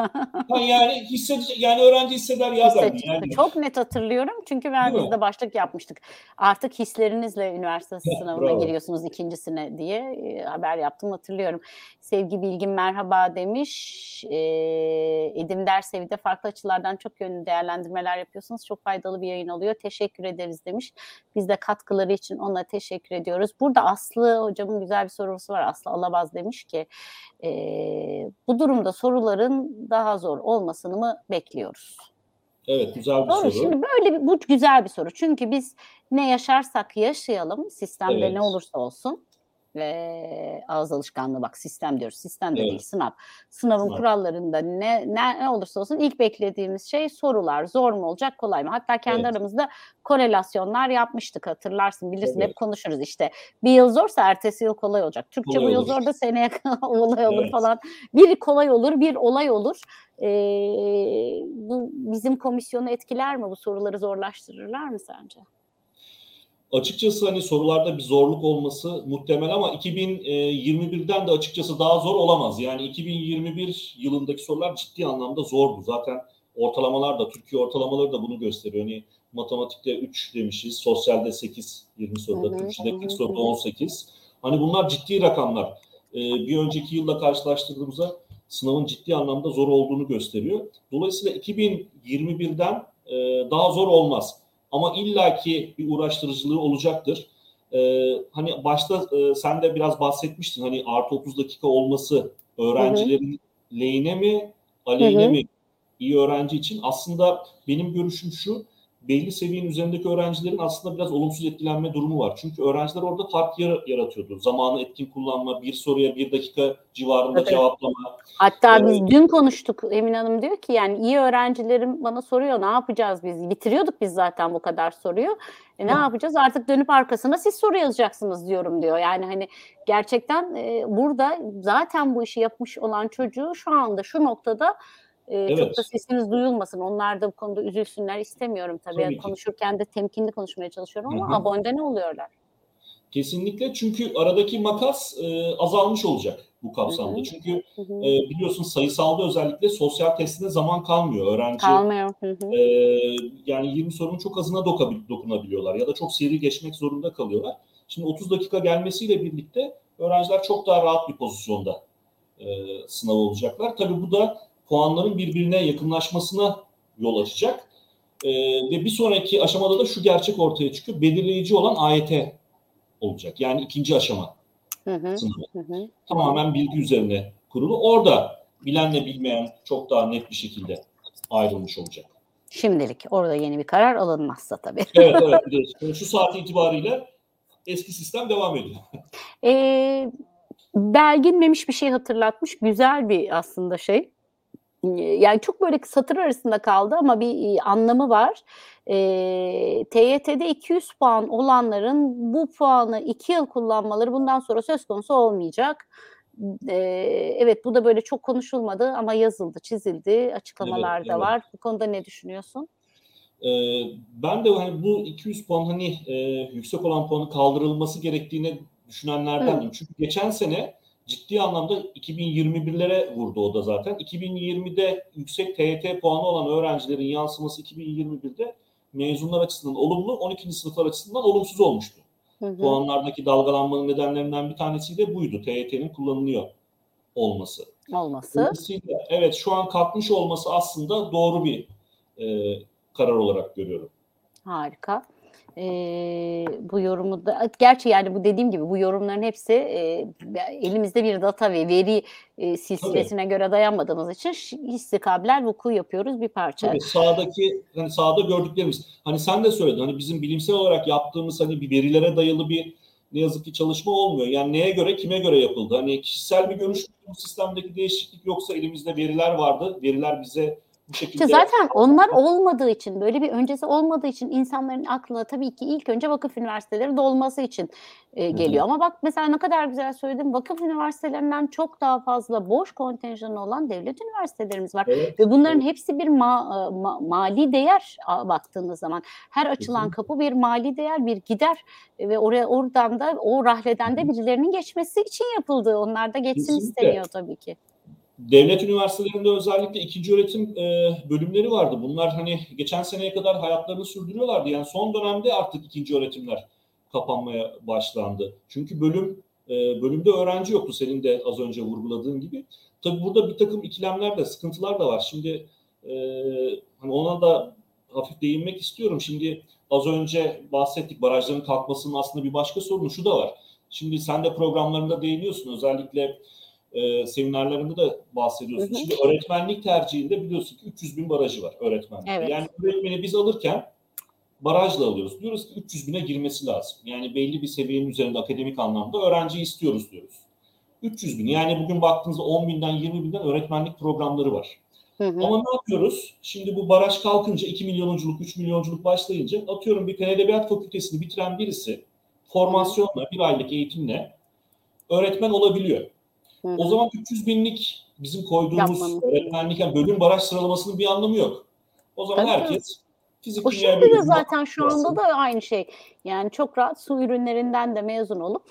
Ha yani hissedecek, yani öğrenci hisseder ya çıktı. Yani. Çok net hatırlıyorum çünkü ben Değil mi? biz de başlık yapmıştık. Artık hislerinizle üniversite sınavına bravo. giriyorsunuz ikincisine diye e, haber yaptım hatırlıyorum. Sevgi Bilgin merhaba demiş. E, Edim Dersevi'de farklı açılardan çok yönlü değerlendirmeler yapıyorsunuz. Çok faydalı bir yayın oluyor. Teşekkür ederiz demiş. Biz de katkıları için ona teşekkür ediyoruz. Burada Aslı hocamın güzel bir sorusu var. Aslı Alabaz demiş ki e, bu durumda soruların daha zor olmasını mı bekliyoruz? Evet güzel bir Doğru. soru. Şimdi böyle bir, bu güzel bir soru. Çünkü biz ne yaşarsak yaşayalım, sistemde Evet. ne olursa olsun. Ee, ağız alışkanlığı bak sistem diyoruz. Sistem de Evet. değil sınav. Sınavın Sınav. kurallarında ne, ne ne olursa olsun ilk beklediğimiz şey sorular. Zor mu olacak kolay mı? Hatta kendi Evet. aramızda korelasyonlar yapmıştık hatırlarsın bilirsin Tabii. hep konuşuruz işte. Bir yıl zorsa ertesi yıl kolay olacak. Türkçe Kolay bu yıl olur. zor da seneye olay olur Evet. falan. Bir kolay olur bir olay olur. Ee, bu bizim komisyonu etkiler mi? Bu soruları zorlaştırırlar mı sence? Açıkçası hani sorularda bir zorluk olması muhtemel ama 2021'den de açıkçası daha zor olamaz. Yani 2021 yılındaki sorular ciddi anlamda zordu. Zaten ortalamalar da Türkiye ortalamaları da bunu gösteriyor. Hani matematikte 3 demişiz, sosyalde 8 20 soruda, hı, Türkçe'de hı, 40 soruda hı hı. 18. Hani bunlar ciddi rakamlar. Ee, bir önceki yılla karşılaştırdığımızda sınavın ciddi anlamda zor olduğunu gösteriyor. Dolayısıyla 2021'den e, daha zor olmaz. Ama illaki bir uğraştırıcılığı olacaktır. Ee, hani başta e, sen de biraz bahsetmiştin hani artı 30 dakika olması öğrencilerin lehine mi aleyhine Hı hı. mi iyi öğrenci için aslında benim görüşüm şu belli seviyenin üzerindeki öğrencilerin aslında biraz olumsuz etkilenme durumu var. Çünkü öğrenciler orada fark yara- yaratıyordu. Zamanı etkin kullanma, bir soruya bir dakika civarında Evet. cevaplama. Hatta Evet. biz dün konuştuk. Emin Hanım diyor ki yani iyi öğrencilerim bana soruyor ne yapacağız biz? Bitiriyorduk biz zaten bu kadar soruyu. E, ne Hı. yapacağız? Artık dönüp arkasına siz soru yazacaksınız diyorum diyor. Yani hani gerçekten e, burada zaten bu işi yapmış olan çocuğu şu anda şu noktada e, çok Evet. da sesiniz duyulmasın. Onlar da bu konuda üzülsünler istemiyorum tabii. Tabii ki. Konuşurken de temkinli konuşmaya çalışıyorum ama Hı hı. abone ne oluyorlar? Kesinlikle çünkü aradaki makas e, azalmış olacak bu kapsamda. Hı hı. Çünkü e, biliyorsun sayısalda özellikle sosyal testine zaman kalmıyor. Öğrenci Kalmıyor. E, yani 20 sorunun çok azına doka- dokunabiliyorlar ya da çok seri geçmek zorunda kalıyorlar. Şimdi 30 dakika gelmesiyle birlikte öğrenciler çok daha rahat bir pozisyonda e, sınav olacaklar. Tabii bu da puanların birbirine yakınlaşmasına yol açacak. E, ve bir sonraki aşamada da şu gerçek ortaya çıkıyor. Belirleyici olan AYT olacak. Yani ikinci aşama Hı hı, sınavı. hı hı. Tamamen bilgi üzerine kurulu. Orada bilenle bilmeyen çok daha net bir şekilde ayrılmış olacak. Şimdilik orada yeni bir karar alınmazsa tabii. Evet evet. Şu saat itibariyle eski sistem devam ediyor. Ee, belginmemiş bir şey hatırlatmış. Güzel bir aslında şey. Yani çok böyle satır arasında kaldı ama bir e, anlamı var. Ee, TYT'de 200 puan olanların bu puanı 2 yıl kullanmaları bundan sonra söz konusu olmayacak. Ee, evet bu da böyle çok konuşulmadı ama yazıldı, çizildi, açıklamalar Evet, da evet. var. Bu konuda ne düşünüyorsun? Ee, ben de hani bu 200 puan hani e, yüksek olan puanı kaldırılması gerektiğini düşünenlerdendim. Çünkü geçen sene ciddi anlamda 2021'lere vurdu o da zaten. 2020'de yüksek TYT puanı olan öğrencilerin yansıması 2021'de mezunlar açısından olumlu, 12. sınıflar açısından olumsuz olmuştu. Hı hı. Puanlardaki dalgalanmanın nedenlerinden bir tanesi de buydu. TYT'nin kullanılıyor olması. Olması. Dolayısıyla evet şu an kalkmış olması aslında doğru bir e, karar olarak görüyorum. Harika. Ee, bu yorumu da gerçi yani bu dediğim gibi bu yorumların hepsi e, elimizde bir data ve veri e, silsilesine göre dayanmadığımız için istikabeler vuku yapıyoruz bir parça. Tabii sağdaki hani sahada gördüklerimiz hani sen de söyledin hani bizim bilimsel olarak yaptığımız hani bir verilere dayalı bir ne yazık ki çalışma olmuyor. Yani neye göre kime göre yapıldı? Hani kişisel bir görüş bu sistemdeki değişiklik yoksa elimizde veriler vardı. Veriler bize bu şekilde İşte zaten onlar olmadığı için böyle bir öncesi olmadığı için insanların aklına tabii ki ilk önce vakıf üniversiteleri dolması için e, geliyor. Ama bak mesela ne kadar güzel söyledim. Vakıf üniversitelerinden çok daha fazla boş kontenjanı olan devlet üniversitelerimiz var. Evet, Ve bunların evet. hepsi bir ma- ma- mali değer baktığınız zaman. Her açılan Kesinlikle. kapı bir mali değer, bir gider E, ve oraya oradan da o rahleden de birilerinin geçmesi için yapıldı. Onlar da geçsin Kesinlikle. isteniyor tabii ki. Devlet üniversitelerinde özellikle ikinci öğretim e, bölümleri vardı. Bunlar hani geçen seneye kadar hayatlarını sürdürüyorlardı. Yani son dönemde artık ikinci öğretimler kapanmaya başlandı. Çünkü bölüm e, bölümde öğrenci yoktu senin de az önce vurguladığın gibi. Tabii burada bir takım ikilemler de sıkıntılar da var. Şimdi e, hani ona da hafif değinmek istiyorum. Şimdi az önce bahsettik barajların kalkmasının aslında bir başka sorunu şu da var. Şimdi sen de programlarında değiniyorsun özellikle e, seminerlerinde de bahsediyorsun. Hı hı. Şimdi öğretmenlik tercihinde biliyorsun ki 300 bin barajı var öğretmenlikte. Evet. Yani öğretmeni biz alırken barajla alıyoruz. Diyoruz ki 300 bine girmesi lazım. Yani belli bir seviyenin üzerinde akademik anlamda öğrenciyi istiyoruz diyoruz. 300 bin. Yani bugün baktığınızda 10 binden 20 binden öğretmenlik programları var. Hı hı. Ama ne yapıyoruz? Şimdi bu baraj kalkınca 2 milyonculuk, 3 milyonculuk başlayınca atıyorum bir Fen Edebiyat Fakültesini bitiren birisi formasyonla, bir aylık eğitimle öğretmen olabiliyor. Hı. O zaman 300 binlik bizim koyduğumuz Yapmamız. öğretmenlik yani bölüm baraj sıralamasının bir anlamı yok. O zaman Tabii. herkes fizik O kimya şimdi de zaten şu anda yapsın. da aynı şey. Yani çok rahat su ürünlerinden de mezun olup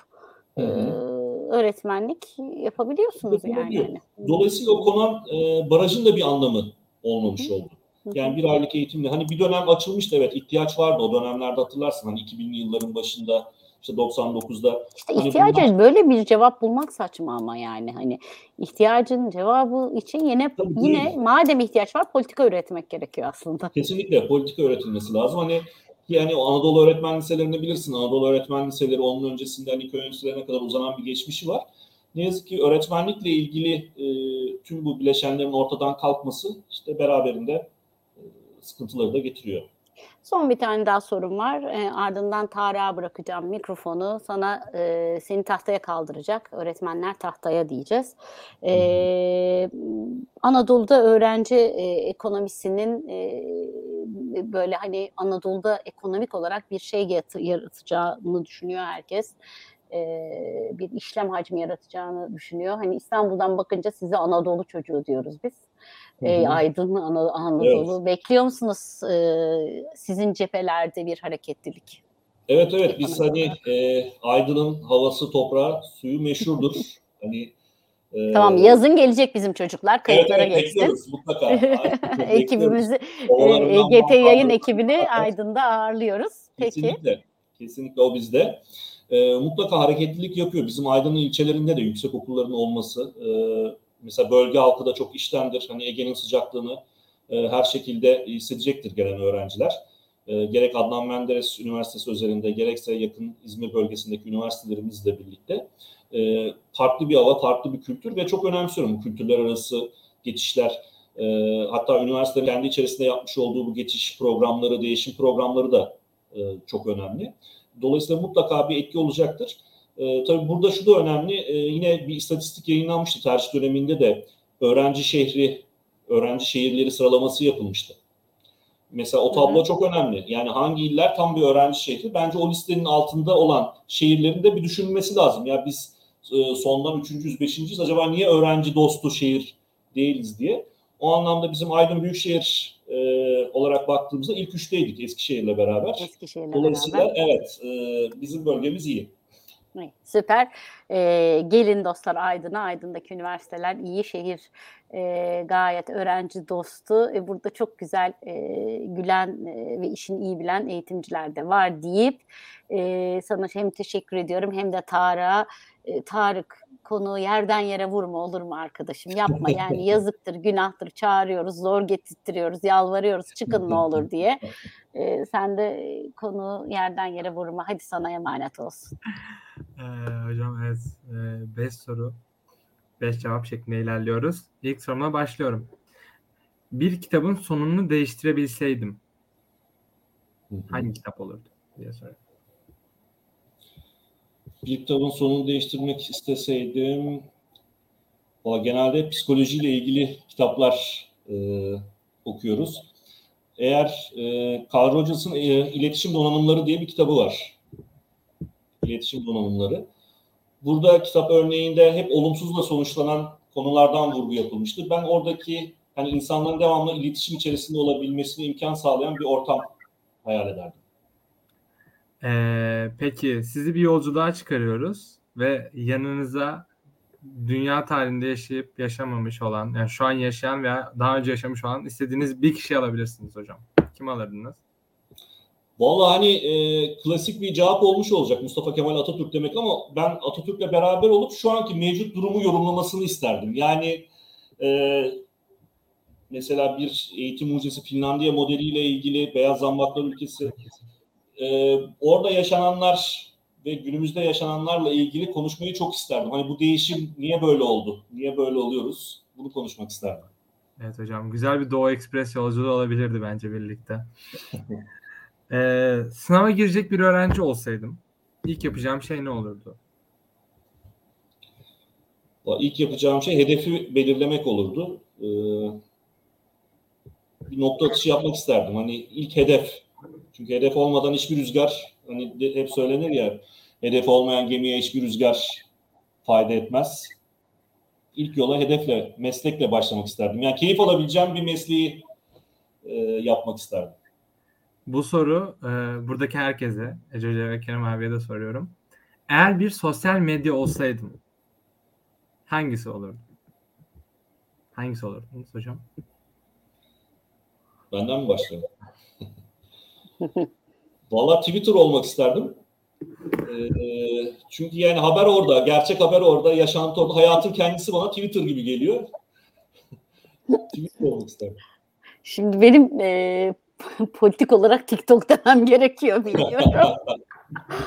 Hı e, öğretmenlik yapabiliyorsunuz yani. Yani. Dolayısıyla o konan e, barajın da bir anlamı olmamış oldu. Hı hı. Yani bir aylık eğitimle hani bir dönem açılmıştı evet ihtiyaç vardı o dönemlerde hatırlarsın hani 2000'li yılların başında işte 99'da İşte Hani ihtiyacı bunlar- böyle bir cevap bulmak saçma ama yani hani ihtiyacın cevabı için yine Tabii yine değil. madem ihtiyaç var politika üretmek gerekiyor aslında. kesinlikle politika öğretilmesi lazım. Hani yani o Anadolu öğretmen liselerini bilirsin. Anadolu öğretmen liseleri onun öncesinde hani köy enstitülerine kadar uzanan bir geçmişi var. Ne yazık ki öğretmenlikle ilgili e, tüm bu bileşenlerin ortadan kalkması işte beraberinde e, sıkıntıları da getiriyor. Son bir tane daha sorum var. E, ardından Tarık'a bırakacağım mikrofonu. Sana e, seni tahtaya kaldıracak. Öğretmenler tahtaya diyeceğiz. E, Anadolu'da öğrenci e, ekonomisinin e, böyle hani Anadolu'da ekonomik olarak bir şey yaratacağını düşünüyor herkes. E, bir işlem hacmi yaratacağını düşünüyor. Hani İstanbul'dan bakınca size Anadolu çocuğu diyoruz biz. E. Aydın, Ana- Anadolu. Bekliyor musunuz e, sizin cephelerde bir hareketlilik? Evet evet biz Ekonomik hani e, Aydın'ın havası, toprağı, suyu meşhurdur. hani e, Tamam yazın gelecek bizim çocuklar evet, kayıtlara evet, geçsin. bekliyoruz mutlaka. Ekibimizi, EGT yayın ekibini Aydın'da ağırlıyoruz. Peki. Kesinlikle. Kesinlikle o bizde. Ee, mutlaka hareketlilik yapıyor. Bizim Aydın'ın ilçelerinde de yüksek okulların olması. e, mesela bölge halkı da çok iştendir. Hani Ege'nin sıcaklığını e, her şekilde hissedecektir gelen öğrenciler. e, gerek Adnan Menderes Üniversitesi özelinde gerekse yakın İzmir bölgesindeki üniversitelerimizle birlikte e, farklı bir hava, farklı bir kültür ve çok önemsiyorum bu kültürler arası geçişler. E, hatta üniversitenin kendi içerisinde yapmış olduğu bu geçiş programları, değişim programları da e, çok önemli. Dolayısıyla mutlaka bir etki olacaktır. E, tabii burada şu da önemli. E, yine bir istatistik yayınlanmıştı tercih döneminde de öğrenci şehri, öğrenci şehirleri sıralaması yapılmıştı. Mesela o tablo Hı hı. çok önemli. Yani hangi iller tam bir öğrenci şehri? Bence o listenin altında olan şehirlerin de bir düşünülmesi lazım. Ya biz e, sondan üçüncüyüz, beşinciyiz. Acaba niye öğrenci dostu şehir değiliz diye. O anlamda bizim Aydın Büyükşehir e, olarak baktığımızda ilk üçteydik Eskişehir'le beraber. Eskişehir'le Dolayısıyla beraber. evet e, bizim bölgemiz iyi. Süper. Ee, gelin dostlar Aydın'a. Aydın'daki üniversiteler iyi şehir e, gayet öğrenci dostu. E, burada çok güzel e, gülen e, ve işini iyi bilen eğitimciler de var deyip e, sana hem teşekkür ediyorum hem de Tarık'a. E, Tarık konuğu yerden yere vurma olur mu arkadaşım? Yapma yani yazıktır, günahtır. Çağırıyoruz, zor getirtiyoruz, yalvarıyoruz. Çıkın ne olur diye. E, sen de konuğu yerden yere vurma. Hadi sana emanet olsun. Ee, hocam evet 5 soru 5 cevap şeklinde ilerliyoruz. İlk soruma başlıyorum. Bir kitabın sonunu değiştirebilseydim hangi kitap olurdu diye soruyorum. Kitabın sonunu değiştirmek isteseydim valla genelde psikolojiyle ilgili kitaplar e, okuyoruz. Eğer e, Carl Rogers'ın e, İletişim Donanımları diye bir kitabı var. İletişim Donanımları. Burada kitap örneğinde hep olumsuzla sonuçlanan konulardan vurgu yapılmıştır. Ben oradaki hani insanların devamlı iletişim içerisinde olabilmesine imkan sağlayan bir ortam hayal ederdim. Ee, peki sizi bir yolculuğa çıkarıyoruz ve yanınıza dünya tarihinde yaşayıp yaşamamış olan, yani şu an yaşayan veya daha önce yaşamış olan istediğiniz bir kişi alabilirsiniz hocam. Kim alırdınız? Vallahi hani e, klasik bir cevap olmuş olacak Mustafa Kemal Atatürk demek ama ben Atatürk'le beraber olup şu anki mevcut durumu yorumlamasını isterdim. Yani e, mesela bir eğitim mucizesi Finlandiya modeliyle ilgili beyaz zambaklar ülkesi e, orada yaşananlar ve günümüzde yaşananlarla ilgili konuşmayı çok isterdim. Hani bu değişim niye böyle oldu? Niye böyle oluyoruz? Bunu konuşmak isterdim. Evet hocam güzel bir Doğu Ekspres yolculuğu olabilirdi bence birlikte. Ee, sınava girecek bir öğrenci olsaydım ilk yapacağım şey ne olurdu? İlk yapacağım şey hedefi belirlemek olurdu. Ee, bir nokta atışı yapmak isterdim. Hani ilk hedef. Çünkü hedef olmadan hiçbir rüzgar, hani de- hep söylenir ya, hedef olmayan gemiye hiçbir rüzgar fayda etmez. İlk yola hedefle, meslekle başlamak isterdim. Yani keyif alabileceğim bir mesleği e, yapmak isterdim. Bu soru e, buradaki herkese, Ece Hoca ve Kerem abiye de soruyorum. Eğer bir sosyal medya olsaydım hangisi olurdu? Hangisi olurdunuz hocam? Benden mi başlayalım? Valla Twitter olmak isterdim. Ee, çünkü yani haber orada, gerçek haber orada, yaşantı orada. Hayatın kendisi bana Twitter gibi geliyor. Twitter olmak isterdim. Şimdi benim e, politik olarak TikTok demem gerekiyor biliyorum.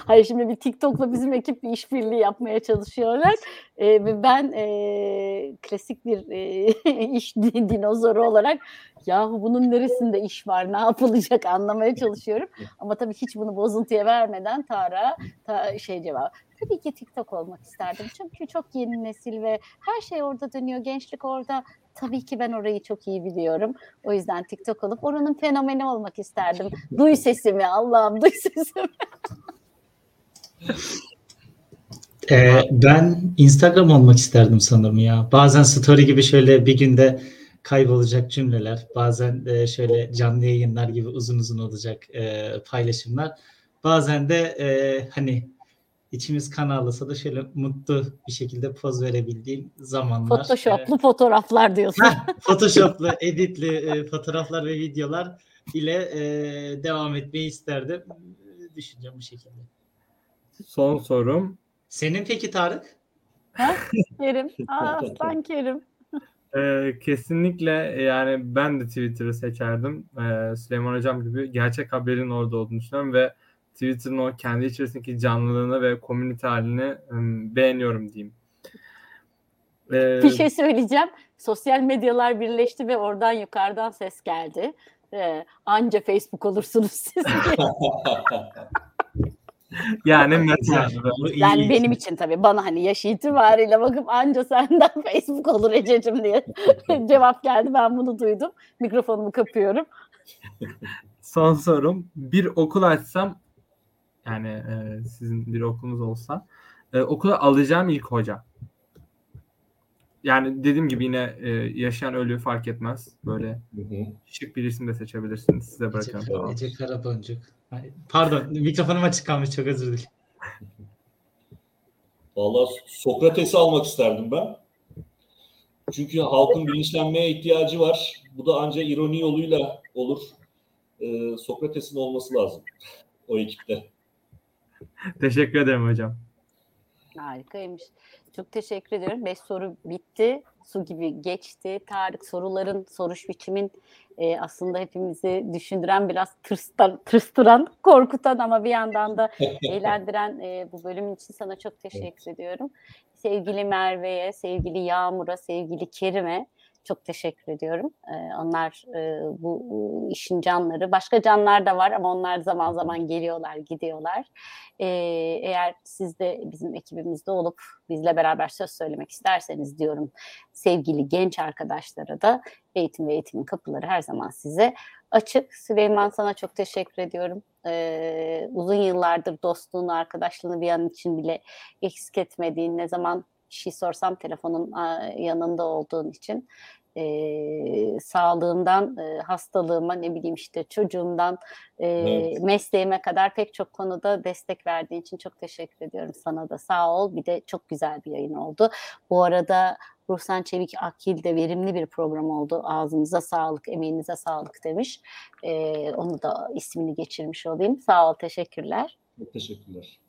Hayır şimdi bir TikTok'la bizim ekip bir işbirliği yapmaya çalışıyorlar. E, ve ben e, klasik bir e, iş di- dinozoru olarak yahu bunun neresinde iş var, ne yapılacak anlamaya çalışıyorum. Ama tabii hiç bunu bozuntuya vermeden Tara ta, şey cevap. Tabii ki TikTok olmak isterdim. Çünkü çok yeni nesil ve her şey orada dönüyor. Gençlik orada. Tabii ki ben orayı çok iyi biliyorum. O yüzden TikTok olup oranın fenomeni olmak isterdim. Duy sesimi Allah'ım duy sesimi. Ee, ben Instagram olmak isterdim sanırım ya. Bazen story gibi şöyle bir günde kaybolacak cümleler, bazen de şöyle canlı yayınlar gibi uzun uzun olacak e, paylaşımlar. Bazen de e, hani içimiz kan ağlasa da şöyle mutlu bir şekilde poz verebildiğim zamanlar. Photoshop'lu fotoğraflar diyorsun. Photoshop'lu, editli e, fotoğraflar ve videolar ile e, devam etmeyi isterdim. E, Düşüncem bu şekilde. Son sorum. Senin peki Tarık? Kerim. Aa, aslan Kerim. Ee, kesinlikle yani ben de Twitter'ı seçerdim. Ee, Süleyman Hocam gibi gerçek haberin orada olduğunu düşünüyorum ve Twitter'ın o kendi içerisindeki canlılığını ve komünite halini ım, beğeniyorum diyeyim. Ee, Bir şey söyleyeceğim. Sosyal medyalar birleşti ve oradan yukarıdan ses geldi. Ee, anca Facebook olursunuz siz. yani iyi yani için. benim için tabii bana hani yaş itibariyle bakıp anca senden Facebook olur Ececiğim diye cevap geldi. Ben bunu duydum. Mikrofonumu kapıyorum. son sorum bir okul açsam yani e, sizin bir okulunuz olsa e, okula alacağım ilk hoca. Yani dediğim gibi yine e, yaşayan ölü fark etmez. Böyle Hı hı. şık bir isim de seçebilirsiniz. Size Ece, bırakıyorum. Tamam. Ece Karaboncuk. Ay, Pardon mikrofonum açık kalmış çok özür dilerim. Vallahi Sokrates'i almak isterdim ben. Çünkü halkın bilinçlenmeye ihtiyacı var. Bu da ancak ironi yoluyla olur. Ee, Sokrates'in olması lazım o ekipte. Teşekkür ederim hocam. Harikaymış. Çok teşekkür ediyorum. Beş soru bitti. Su gibi geçti. Tarık soruların, soruş biçimin e, aslında hepimizi düşündüren, biraz tırstan, tırstıran, korkutan ama bir yandan da eğlendiren e, bu bölüm için sana çok teşekkür ediyorum. Sevgili Merve'ye, sevgili Yağmur'a, sevgili Kerim'e çok teşekkür ediyorum. Ee, onlar e, bu işin canları. Başka canlar da var ama onlar zaman zaman geliyorlar, gidiyorlar. Ee, eğer siz de bizim ekibimizde olup bizle beraber söz söylemek isterseniz diyorum sevgili genç arkadaşlara da eğitim ve eğitimin kapıları her zaman size açık. Süleyman sana çok teşekkür ediyorum. Ee, uzun yıllardır dostluğunu, arkadaşlığını bir an için bile eksik etmediğin, ne zaman şey sorsam telefonun yanında olduğun için e, sağlığımdan e, hastalığıma ne bileyim işte çocuğumdan e, Evet. mesleğime kadar pek çok konuda destek verdiğin için çok teşekkür ediyorum sana da sağ ol. Bir de çok güzel bir yayın oldu. Bu arada Ruhsan Çevik Akil de verimli bir program oldu. Ağzınıza sağlık, emeğinize sağlık demiş. E, onu da ismini geçirmiş olayım. Sağ ol, teşekkürler. Teşekkürler.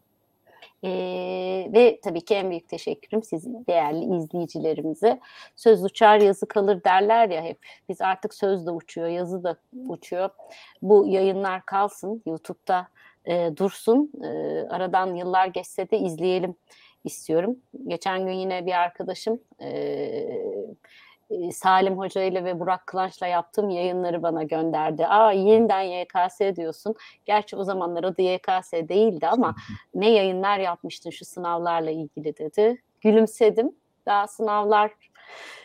Ee, ve tabii ki en büyük teşekkürüm sizin değerli izleyicilerimize. Söz uçar yazı kalır derler ya hep. Biz artık söz de uçuyor, yazı da uçuyor. Bu yayınlar kalsın, YouTube'da e, dursun. E, aradan yıllar geçse de izleyelim istiyorum. Geçen gün yine bir arkadaşım e, e, Salim Hoca ile ve Burak Kılanç'la yaptığım yayınları bana gönderdi. Aa yeniden YKS diyorsun. Gerçi o zamanlar adı YKS değildi ama ne yayınlar yapmıştın şu sınavlarla ilgili dedi. Gülümsedim. Daha sınavlar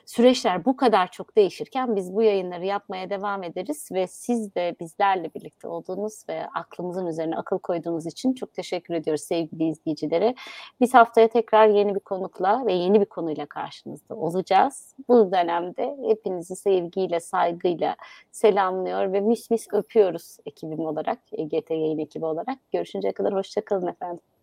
süreçler bu kadar çok değişirken biz bu yayınları yapmaya devam ederiz ve siz de bizlerle birlikte olduğunuz ve aklımızın üzerine akıl koyduğunuz için çok teşekkür ediyoruz sevgili izleyicilere. Biz haftaya tekrar yeni bir konukla ve yeni bir konuyla karşınızda olacağız. Bu dönemde hepinizi sevgiyle, saygıyla selamlıyor ve mis mis öpüyoruz ekibim olarak, EGT yayın ekibi olarak. Görüşünceye kadar hoşçakalın efendim.